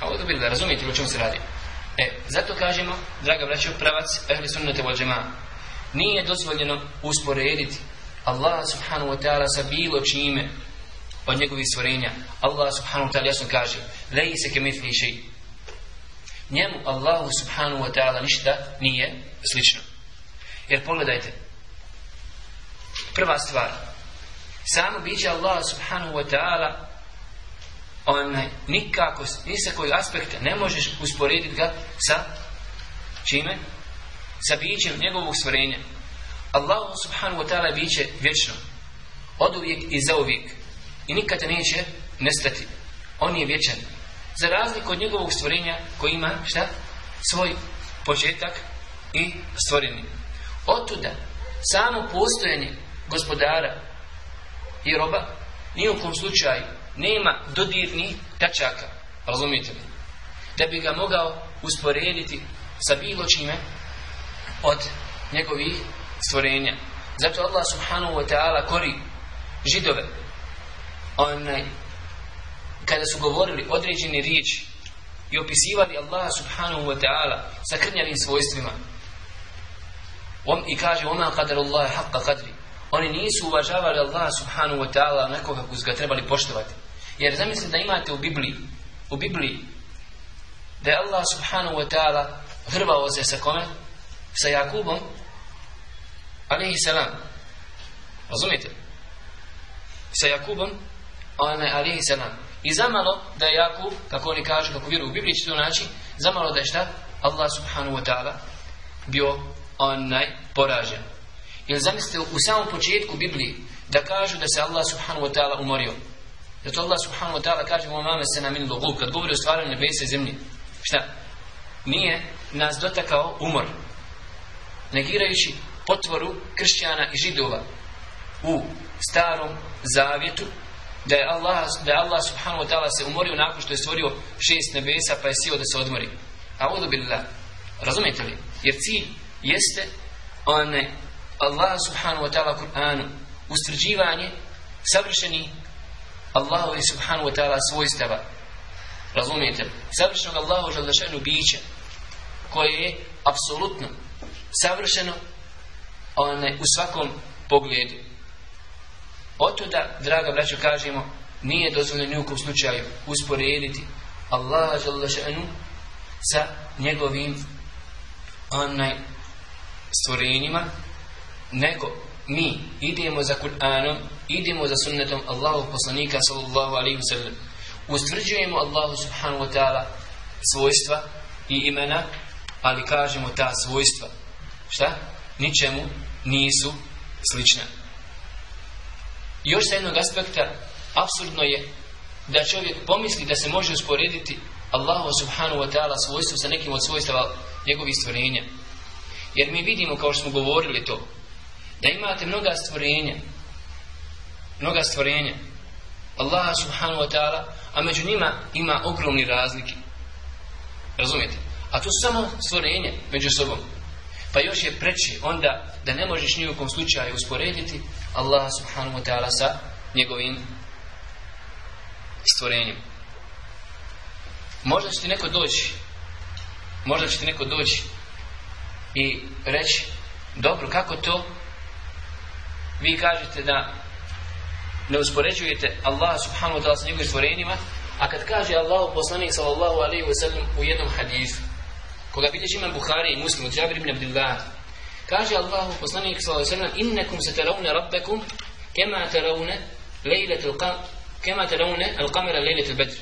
A ovo je da razumijete o čemu se radi. E, zato kažemo, draga braćo, pravac, ehli sunnete vol džema, nije dozvoljeno usporediti Allah subhanahu wa ta'ala sa bilo čime od njegovih stvorenja. Allah subhanahu wa ta'ala jasno kaže, leji se ke mitli še. Njemu Allahu subhanahu wa ta'ala ništa nije slično. Jer pogledajte, prva stvar, samo biće Allah subhanahu wa ta'ala onaj, nikako, ni sa kojeg aspekta ne možeš usporediti ga sa čime? Sa bićem njegovog stvorenja. Allah subhanu wa ta'ala biće vječno. Od uvijek i za uvijek. I nikada neće nestati. On je vječan. Za razliku od njegovog stvorenja koji ima šta? Svoj početak i stvorenje. Otuda, samo postojanje gospodara i roba, nijekom slučaju nema dodirnih tačaka. Razumijete li? Da bi ga mogao usporediti sa bilo čime od njegovih stvorenja. Zato Allah subhanahu wa ta'ala kori židove onaj kada su govorili određene riječi i opisivali Allah subhanahu wa ta'ala sa krnjavim svojstvima on i kaže ona kadar Allah haqqa kadri oni nisu uvažavali Allah subhanahu wa ta'ala onako kako su ga trebali poštovati Jer zamislite da imate u Bibliji, u Bibliji, da je Allah subhanahu wa ta'ala hrvao se sa kome? Sa Jakubom, alaihi salam. Razumite? Sa Jakubom, on je alaihi salam. I zamalo da je Jakub, kako oni kažu, kako vjeru u Bibliji će to naći, zamalo da je šta? Allah subhanahu wa ta'ala bio onaj poražen. Ili zamislite u samom početku Biblije da kažu da se Allah subhanahu wa ta'ala umorio. Zato Allah subhanahu wa ta'ala kaže Ma mame se namin lugub Kad govori o stvaranju nebesa i zemlje Šta? Nije nas dotakao umor Negirajući potvoru kršćana i židova U starom zavjetu Da je Allah, da je Allah subhanahu wa ta'ala se umorio Nakon što je stvorio šest nebesa Pa je sio da se odmori A udu billah Razumijete li? Jer cilj jeste one Allah subhanahu wa ta'ala Kur'anu Ustrđivanje savršenih Allahu i subhanu wa ta'ala svojstava razumijete savršenog Allahu želešenu biće koje je apsolutno savršeno one, u svakom pogledu otuda draga braćo kažemo nije dozvoljeno nijukom slučaju usporediti Allaha želešenu sa njegovim onaj stvorenjima neko mi idemo za Kur'anom, idemo za sunnetom Allahu poslanika sallallahu alaihi wasallam. Ustvrđujemo Allahu subhanahu wa ta'ala svojstva i imena, ali kažemo ta svojstva. Šta? Ničemu nisu slična. Još sa jednog aspekta, absurdno je da čovjek pomisli da se može usporediti Allahu subhanahu wa ta'ala svojstvo sa nekim od svojstava njegovih stvorenja. Jer mi vidimo, kao što smo govorili to, da imate mnoga stvorenja mnoga stvorenja Allaha subhanahu wa ta'ala a među njima ima ogromni razlike razumijete a to su samo stvorenje među sobom pa još je preći onda da ne možeš nijukom slučaju usporediti Allaha subhanahu wa ta'ala sa njegovim stvorenjem možda će ti neko doći možda će ti neko doći i reći dobro kako to vi kažete da ne uspoređujete Allah subhanahu wa ta'ala sa njegovim stvorenjima, a kad kaže Allah poslanik sallallahu alaihi wa sallam u jednom hadisu, koga bilješ imam Bukhari i muslim od Jabir ibn Abdullah, kaže Allah poslanik sallallahu alaihi wa sallam, innekum se teravne rabbekum kema teravne lejlet il kema teravne al kamera lejlet il bedr.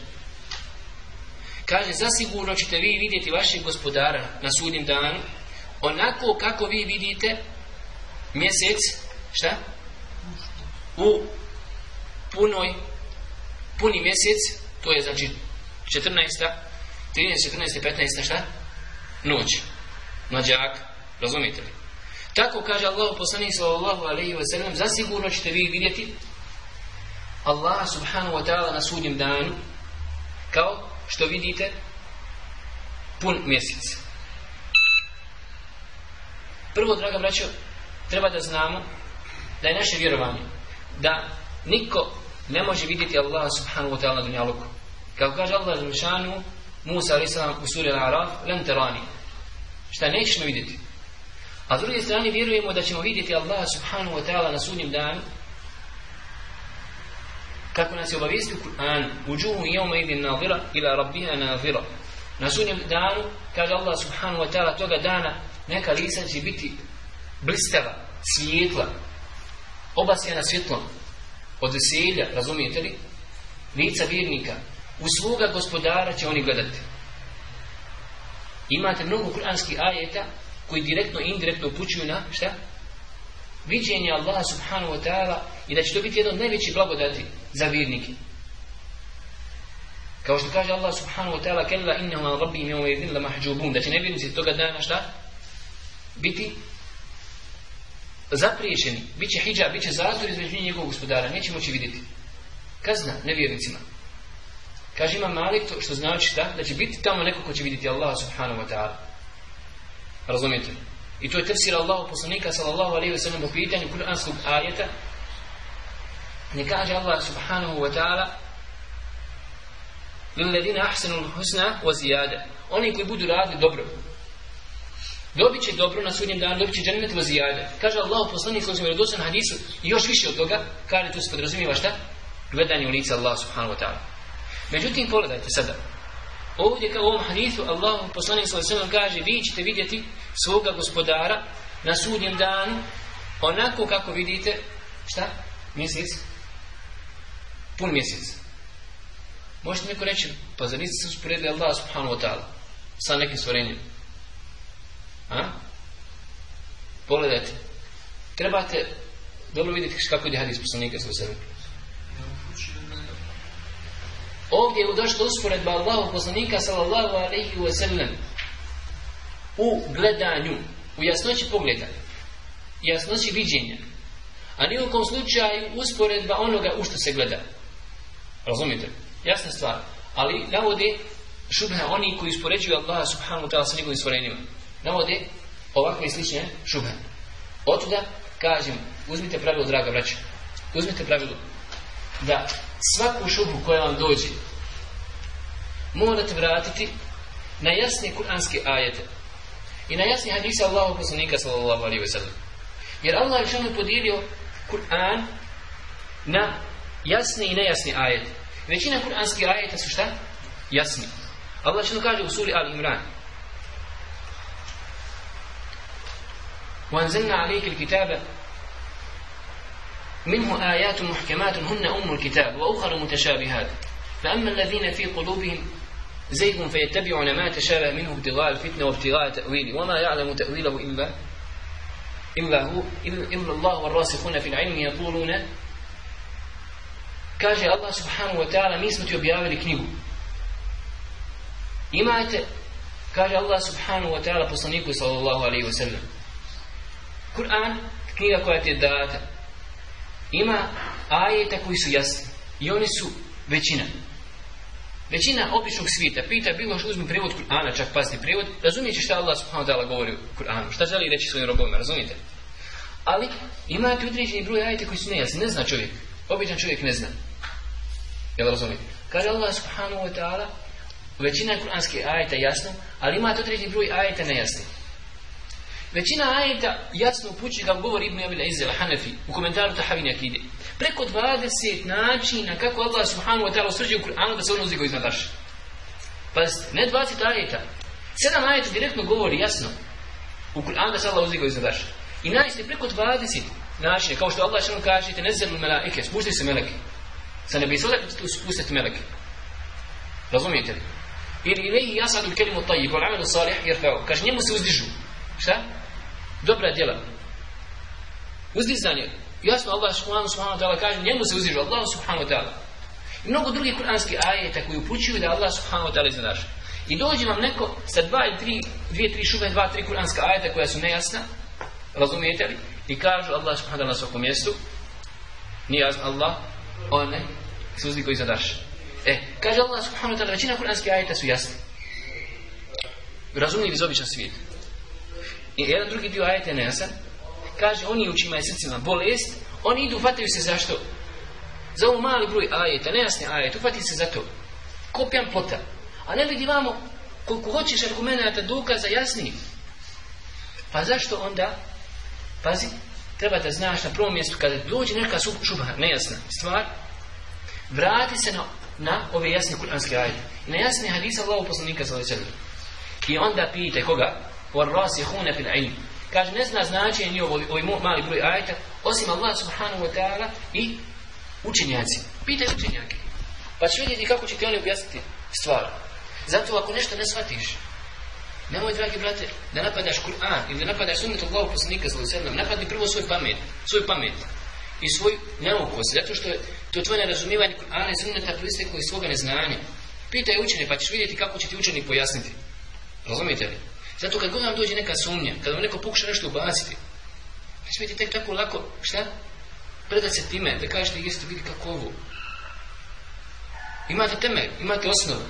Kaže, zasigurno ćete vi vidjeti vašeg gospodara na sudnjem danu, onako kako vi vidite mjesec šta? U punoj, puni mjesec, to je znači 14. 13. 14. 15. noć. Mlađak, razumite li? Tako kaže Allah poslanih sallallahu alaihi wa sallam, zasigurno ćete vi vidjeti Allah subhanahu wa ta'ala na sudnjem danu, kao što vidite, pun mjesec. Prvo, draga braćo, treba da znamo da je naše vjerovanje da niko ne može vidjeti Allaha subhanahu wa ta'ala dunja luku. Kako kaže Allah zemšanu Musa a.s. u suri Al-Araf len terani. Šta nećeš me vidjeti? A s druge strane vjerujemo da ćemo vidjeti Allah subhanahu wa ta'ala na sudnjem danu kako nas je obavijestio Kur'an u džuhu i jevma idin nazira ila rabbiha nazira. Na sudnjem danu kaže Allah subhanahu wa ta'ala toga dana neka lisa će biti blistava, svijetla, obasjena svjetlom od veselja, razumijete li? Lica vjernika u svoga gospodara će oni gledati. Imate mnogo kuranskih ajeta koji direktno i indirektno upućuju na šta? Viđenje Allaha subhanahu wa ta'ala i da će to biti jedno od najvećih blagodati za vjernike. Kao što kaže Allah subhanahu wa ta'ala kella innahu an rabbi imam idin la mahđubun da će nevjernici toga dana šta? Biti zapriječeni, bit će hijab, bit će zazor između njih njegovog gospodara, neće moći vidjeti. Kazna nevjernicima. Kaže ima Malik to što znači da, da će biti tamo neko ko će vidjeti Allah subhanahu wa ta'ala. Razumijete? I to je tefsir Allahu poslanika sallallahu alaihi wa sallam u pitanju kur'anskog ajeta. Ne kaže Allah subhanahu wa ta'ala Lilladina ahsanul husna wa ziyada. Oni koji budu radili dobro, dobit će dobro na sudnjem danu, dobit će džanet vazijade. Kaže Allah, poslanik sa osim redosan hadisu, još više od toga, kada to se podrazumijeva šta? Gledanje u lice Allah subhanahu wa ta'ala. Međutim, pogledajte sada. Ovdje kao u ovom hadisu, Allah, poslanik sa osim kaže, vi ćete vidjeti svoga gospodara na sudnjem danu, onako kako vidite, šta? Mjesec? Pun mjesec. Možete neko reći, pa zanice se usporedi Allah subhanahu wa ta'ala sa nekim stvorenjem. A? Pogledajte. Trebate dobro vidjeti kako ide hadis poslanika sa sebe. Ovdje je udošla usporedba Allahu poslanika sallallahu alaihi wa sallam u gledanju, u jasnoći pogleda, jasnoći viđenja, a nijekom slučaju usporedba onoga u što se gleda. Razumite? Jasna stvar. Ali navode šubha oni koji uspoređuju Allaha subhanahu ta'ala sa njegovim stvorenima navode ovakve i slične šube. Otuda, kažem, uzmite pravilo, draga braća, uzmite pravilo da svaku šubu koja vam dođe morate vratiti na jasne kuranske ajete i na jasne hadise Allahu poslanika sallallahu alaihi wa sallam. Jer Allah je što podijelio Kur'an na jasne i nejasne ajete. Većina kuranskih ajeta su šta? Jasni. Allah što kaže u suri Al-Imran وأنزلنا عليك الكتاب منه آيات محكمات هن أم الكتاب وأخر متشابهات فأما الذين في قلوبهم زيغ فيتبعون ما تشابه منه ابتغاء الفتنة وابتغاء تأويله وما يعلم تأويله إلا إلا هو إلا الله والراسخون في العلم يقولون kaže الله سبحانه وتعالى ميسمة mi smo إما objavili knjigu الله سبحانه وتعالى subhanahu wa ta'ala poslaniku sallallahu Kur'an, knjiga koja ti je data, ima ajeta koji su jasni. I oni su većina. Većina običnog svita pita bilo što uzmi prevod Kur'ana, čak pasti prevod, razumijeći šta Allah subhanahu wa ta'ala govori u Kur'anu, šta želi reći svojim robovima, razumijete? Ali imate određeni broj ajeta koji su nejasni, ne zna čovjek, običan čovjek ne zna. Jel razumijete? Kaže Allah subhanahu wa ta'ala, većina kur'anske ajeta jasno, ali imate određeni broj ajeta nejasni. Većina ajeta jasno upući da govori Ibn Abil Izzel Hanefi u komentaru Tahavin Akide. Preko 20 načina kako Allah subhanahu wa ta'ala osvrđuje u Kur'anu da se on uzdigo iznad Arša. Pazite, ne 20 ajeta. 7 ajeta direktno govori jasno u Kur'anu da se Allah uzdigo iznad Arša. I najste preko 20 načina kao što Allah šalim kažete ne zemlu melaike, spušte se meleke. Sa nebi sada ćete spustiti meleke. Razumijete li? Ili ilaihi jasadu kelimu tajib, ul amelu salih, jer kao, kaže njemu se uzdižu šta? Dobra djela. Uzdizanje. Jasno Allah subhanahu subhanahu wa ta'ala kaže njemu se uzdiže Allah subhanahu wa ta'ala. I mnogo drugih kuranskih ajeta koji upućuju da Allah subhanahu wa ta'ala iznad naša. I dođe vam neko sa dva ili tri, dvije, tri šube, dva, tri kuranska ajeta koja su nejasna, razumijete li? I kažu Allah subhanahu wa ta'ala na svakom mjestu, nije jasno Allah, on ne, se uzdi koji zadaš. E, kaže Allah subhanahu wa ta'ala, većina kuranskih ajeta su jasne. Razumljivi za običan svijet. I jedan drugi dio ajete nejasan, kaže oni u čima je srcima bolest, oni idu, fataju se zašto? Za ovu mali broj ajeta, nejasne ajete, ufati se za to. Kopijan plota. A ne vidi vamo koliko hoćeš argumenta dokaza jasnijim. Pa zašto onda, pazi, treba da znaš na prvom mjestu, kada dođe neka šubha, nejasna stvar, vrati se na, na ove jasne kuranske ajete. Na jasne hadisa Allahog poslanika sallallahu alaihi sallam. I onda pitaj koga? والراسخون في العلم kaže ne zna značenje ni ovo ovaj mali broj ajeta osim Allah subhanahu wa ta'ala i učenjaci pitaj učenjake pa će vidjeti kako će ti oni objasniti stvar zato ako nešto ne shvatiš nemoj dragi brate da napadaš Kur'an ili da napadaš sunnet Allahu poslanika sallallahu alejhi ve napadni prvo svoj pamet svoj pamet i svoj neukos zato što je to tvoje nerazumijevanje Kur'ana i sunneta proistekao iz svoga neznanja pitaj učenje pa ćeš vidjeti kako će ti učenik pojasniti razumite li Zato kad god vam dođe neka sumnja, kad vam neko pokuša nešto ubaciti, ne smijete tek tako lako, šta? Predat se time, da kažete isto, vidi kako ovo. Imate teme, imate osnovu.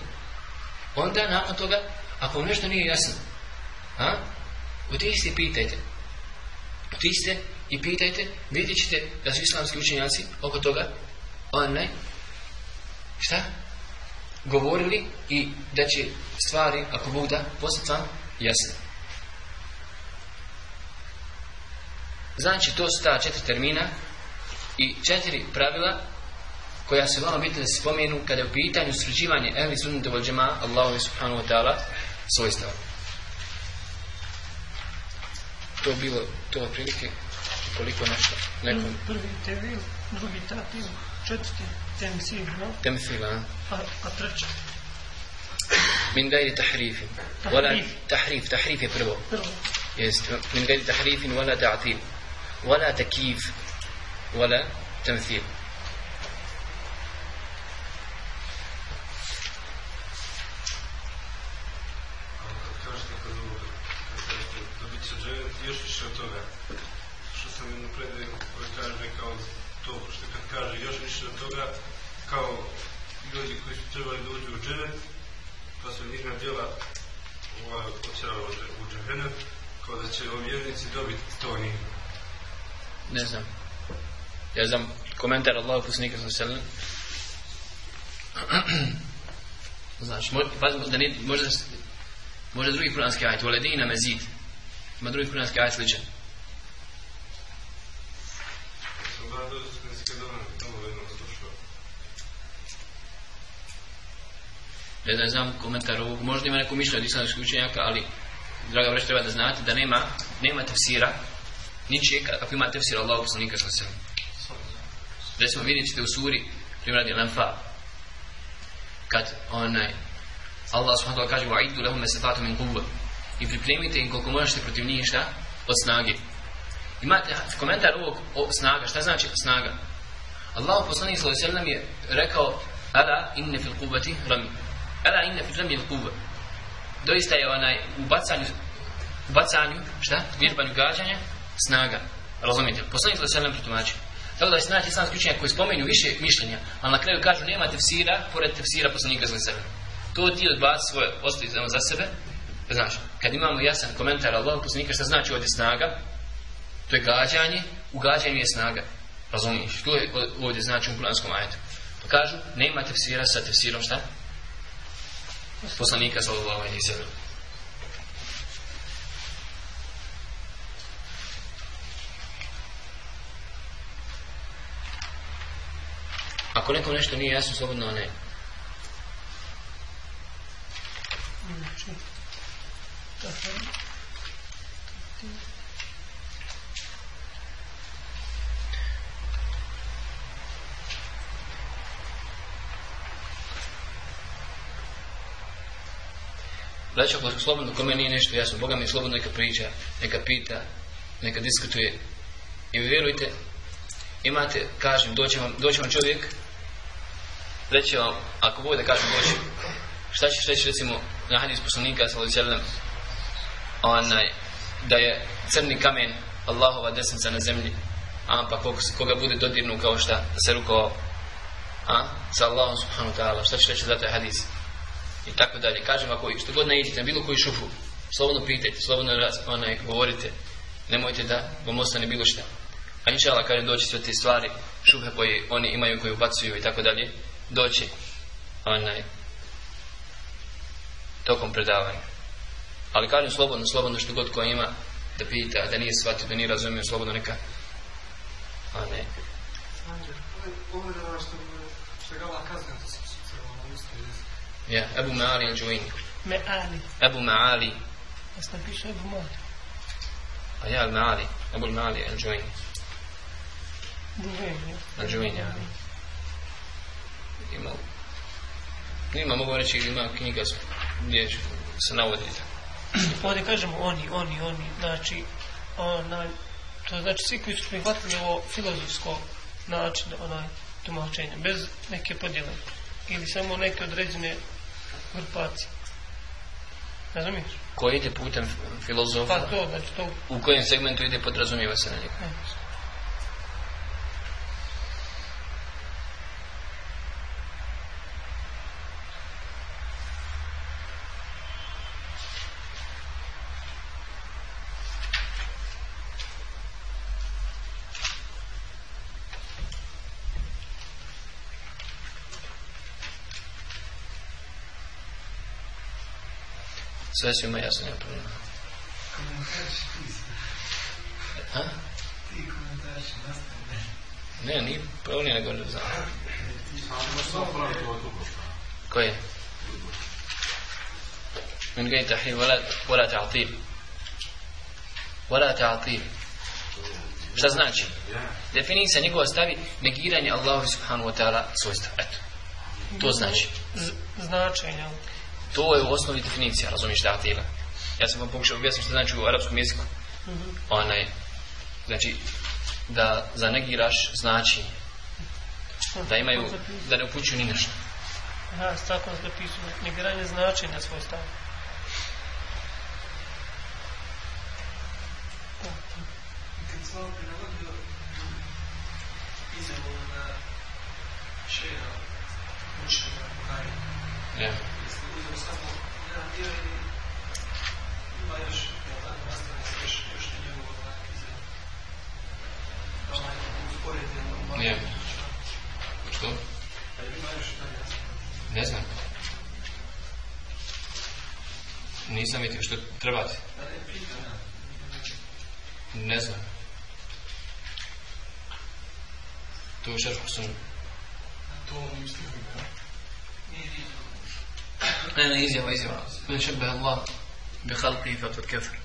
Onda, nakon toga, ako vam nešto nije jasno, a? Otiste i pitajte. Otiste i pitajte, vidjet ćete da su islamski učenjaci oko toga, one, šta? Govorili i da će stvari, ako Bog da, postati vam, jeste znači to su ta četiri termina i četiri pravila koja se vama biti da se spomenu kada je u pitanju sređivanje ehli sunnih dovolj džema Allahu i subhanahu wa ta'ala svojstava to bilo to od prilike koliko nešto nekom... prvi tevil, drugi tatil četiri temsil no? temsil, a, a treća من غير تحريف ولا تحريف تحريف بربو من غير تحريف ولا تعطيل ولا تكييف ولا تمثيل komentar Allahu poslanika sa selam. Znaš, mo, pa, da ne, možda, možda drugi kuranski ajit, u Aledina mezid, ima drugi kuranski ajit sličan. Ne da znam komentar ovog, možda ima neko mišljenje od islamskih učenjaka, ali draga vreć, treba da znate da nema, nema tefsira, ničijeg, ako ima tefsira, Allah poslanika sa selam. Recimo vidjet ćete u suri primjer radi Lenfa kad onaj Allah subhanahu wa kaže wa'idu lahum masafatu min quwwa i pripremite im koliko možete protiv njih šta od snage imate komentar ovog o snaga šta znači snaga Allah poslanik sallallahu alejhi ve je rekao ala inna fil quwwati ram ala inna fil ram al quwwa doista je onaj u bacanju u bacanju šta vjerbanju gađanja snaga razumite poslanik sallallahu alejhi ve sellem Tako da se naći sam skučenja koji spomenju više mišljenja, ali na kraju kažu nema tefsira, pored tefsira poslanika zli sebe. To ti odbaci svoje, ostavi za, za sebe. Znaš, kad imamo jasan komentar Allah poslanika, šta znači ovdje snaga? To je gađanje, u gađanju je snaga. Razumiješ, to je ovdje znači u kuranskom ajetu. Pa kažu, nema tefsira sa tefsirom šta? Poslanika sallallahu alaihi sallallahu alaihi sallallahu ako nekom nešto nije jasno, slobodno ne. Znači, ako slobodno, kome nije nešto jasno, Boga mi slobodno neka priča, neka pita, neka diskutuje. I vjerujte, imate, kažem, doće vam, doće vam čovjek, reći vam, ako bude kažem doći, šta ćeš reći recimo na hadis poslanika sallallahu onaj, da je crni kamen Allahova desnica na zemlji, a pa koga, koga bude dodirnu kao šta, da se ruko a, sa Allahom subhanu ta'ala, šta ćeš reći za taj hadis? I tako dalje, kažem ako što god ne idete, bilo koji šufu, slobodno pitajte, slobodno raz, onaj, govorite, nemojte da vam ostane bilo šta. A inša Allah, kažem, doći sve te stvari, šuhe koje oni imaju, koje ubacuju i tako dalje, doći onaj tokom predavanja. Ali kažem slobodno, slobodno što god ko ima da pita, da nije shvatio, da nije razumio, slobodno neka. A ne. Ja, Ebu Ma'ali in Džuin. Me'ali. Ebu Ma'ali. Jesi napišao Ebu Ma'ali? A ja, Ma'ali. Ebu Ma'ali in Džuin. Džuin, ja. Džuin, ja imao. Nima, mogu reći, ima knjiga gdje ću se navoditi. Ovdje kažemo oni, oni, oni, znači, onaj, to znači svi koji su prihvatili ovo filozofsko način, onaj, tumačenje, bez neke podjele, ili samo neke određene grupacije. Razumiješ? Koji ide putem filozofa? Pa to, znači to. U kojem segmentu ide podrazumijeva se na njegu? Ne, sve si ima jasno nema problema ne, ni pravni nego ne znam ko je من غير تحريم ولا ولا تعطيل ولا تعطيل šta znači definicija nego ostavi negiranje Allahu subhanahu wa ta'ala svojstva eto to znači Z značenje To je u osnovi definicija, razumiješ datila. Ja sam vam pokušao objasniti što znači u arapskom jeziku. Mm -hmm. Onaj, znači, da zanegiraš znači da imaju, da ne upućuju ni nešto. Da, stakon zapisuje, negiranje značenja svoj stavlja. nisam vidio što trebate. Ne znam. To je šerško sam. To mislim da. Ne, ne, izjava, izjava. Ne šebe Allah. Bi halki i fatur kefir.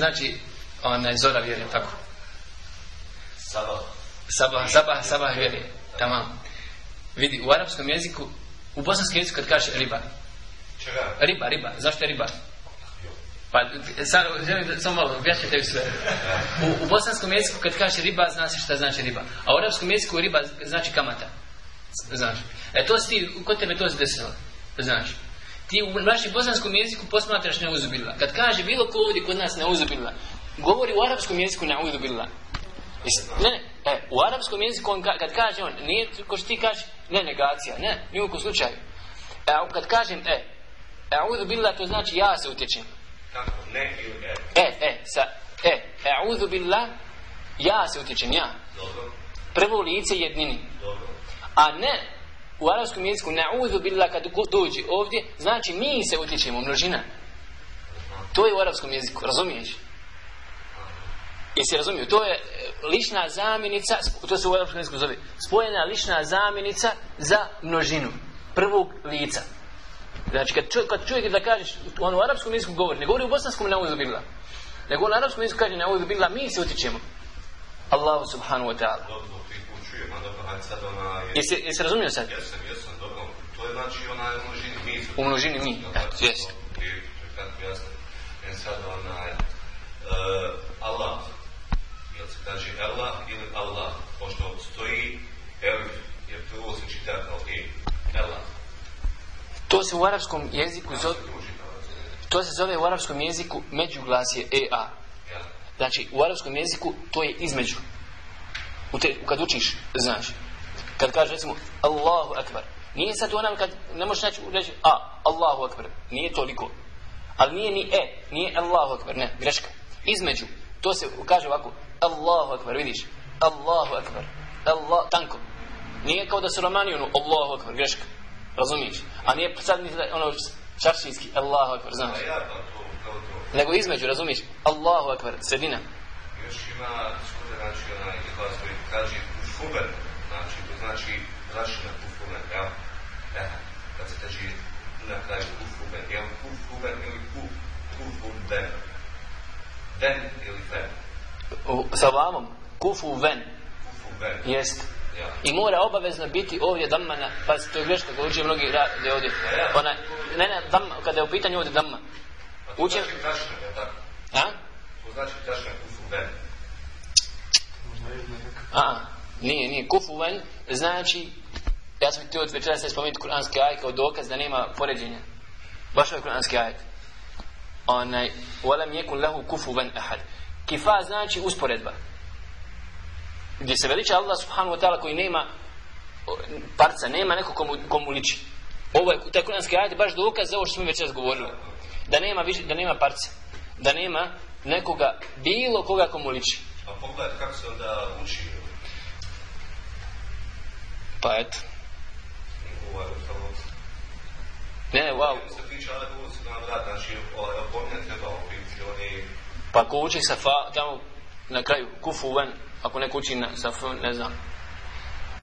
znači onaj zora vjeri tako. Sabah. Sabah, sabah, sabah vjeri. Tamam. Vidi, u arapskom jeziku, u bosanskom jeziku kad kaže riba. Čega? Riba, riba. Zašto je riba? Pa, sad, želim da sam malo, objašnju tebi sve. U, u bosanskom jeziku kad kaže riba, zna se šta znači riba. A u arapskom jeziku riba znači kamata. Znaš. E to si ti, kod tebe to se desilo? Znaš ti u našem bosanskom jeziku posmatraš neuzubila. Kad kaže bilo ko ovdje kod nas neuzubila, govori u arapskom jeziku neuzubila. Ne, ne, e, u arapskom jeziku on ka, kad kaže on, nije ko što ti kaže, ne negacija, ne, nije u slučaju. E, kad kažem e, e'udhu billah to znači ja se utječem. Tako, ne e. e. E, sa, e, e'udhu billah, ja se utječem, ja. Dobro. Prvo lice jednini. Dobro. A ne, u arabskom jeziku na'udhu billah kad dođe ovdje, znači mi se utječemo, množina. To je u arabskom jeziku, razumiješ? I se razumiju, to je e, lična zamjenica, to se u arabskom jeziku zove, spojena lična zamjenica za množinu prvog lica. Znači, kad, čov, kad čovjek da kažeš, on u arabskom jeziku govori, ne govori u bosanskom na'udhu billah, nego on u arabskom jeziku kaže na'udhu billah, mi se utječemo. Allahu subhanahu wa ta'ala sad ona... Jeste, jeste razumio sad? Jesam, jesam, dobro. To je znači ona u množini mi. U množini mi, eto, jesam. To je kako jasno. En sad ona... Uh, Allah. Jel se kaže Allah ili Allah? Pošto stoji Er, je prvo se čita kao E. Allah. To se u arapskom jeziku zove... To se zove u arapskom jeziku međuglasje EA. Znači, u arapskom jeziku to je između. U te, kad učiš, znaš. Kad kaže recimo Allahu akbar, nije sad onam kad ne možeš naći reći a Allahu akbar, nije toliko. Ali nije ni e, nije Allahu akbar, ne, greška. Između, to se kaže ovako, Allahu akbar, vidiš, Allahu akbar, Allah, tanko. Nije kao da se romani ono, Allahu akbar, greška. Razumiješ? A nije sad ono šaršinski, Allahu akbar, znaš. Nego između, razumiješ? Allahu akbar, sredina. Još ima, što te znači, onaj, kada se kaže, Hubert, znači vraćanje na kufuben, jel? Ja? E, eh, kad se teži na kraju kufuben, jel? Kufuben ili kuf, kufuben. Ven ili ven? Sa vamom, kufuben. Kufuben. Jest. Ja. I mora obavezno biti ovdje damma na, pa to je greška kako uđe mnogi rade ovdje. Ja, ja. Ona, ne, ne, damma, kada je u pitanju ovdje damma. Pa to Uče... znači tašnja, je tako? A? To znači tašnja, kufu, ben. Možda je nekako. A, Nije, nije. Kufuven znači, ja sam htio od večera sad spomenuti kuranski ajet kao dokaz da nema poređenja. Baš ovaj kuranski ajet. Onaj, volam jekun lahu kufuven ahad. Kifa znači usporedba. Gdje se veliča Allah subhanahu wa ta'ala koji nema parca, nema neko komu, komu liči. Ovo je, taj kuranski ajet je baš dokaz za ovo što smo večeras govorili. Da nema, više, da nema parca. Da nema nekoga, bilo koga komu liči. A pa pogledaj kako se onda učio Pa eto. Ne, wow. Znači, ovaj, pa ko uči sa fa, tamo na kraju, kufu ven, ako neko uči na, sa fa, ne znam,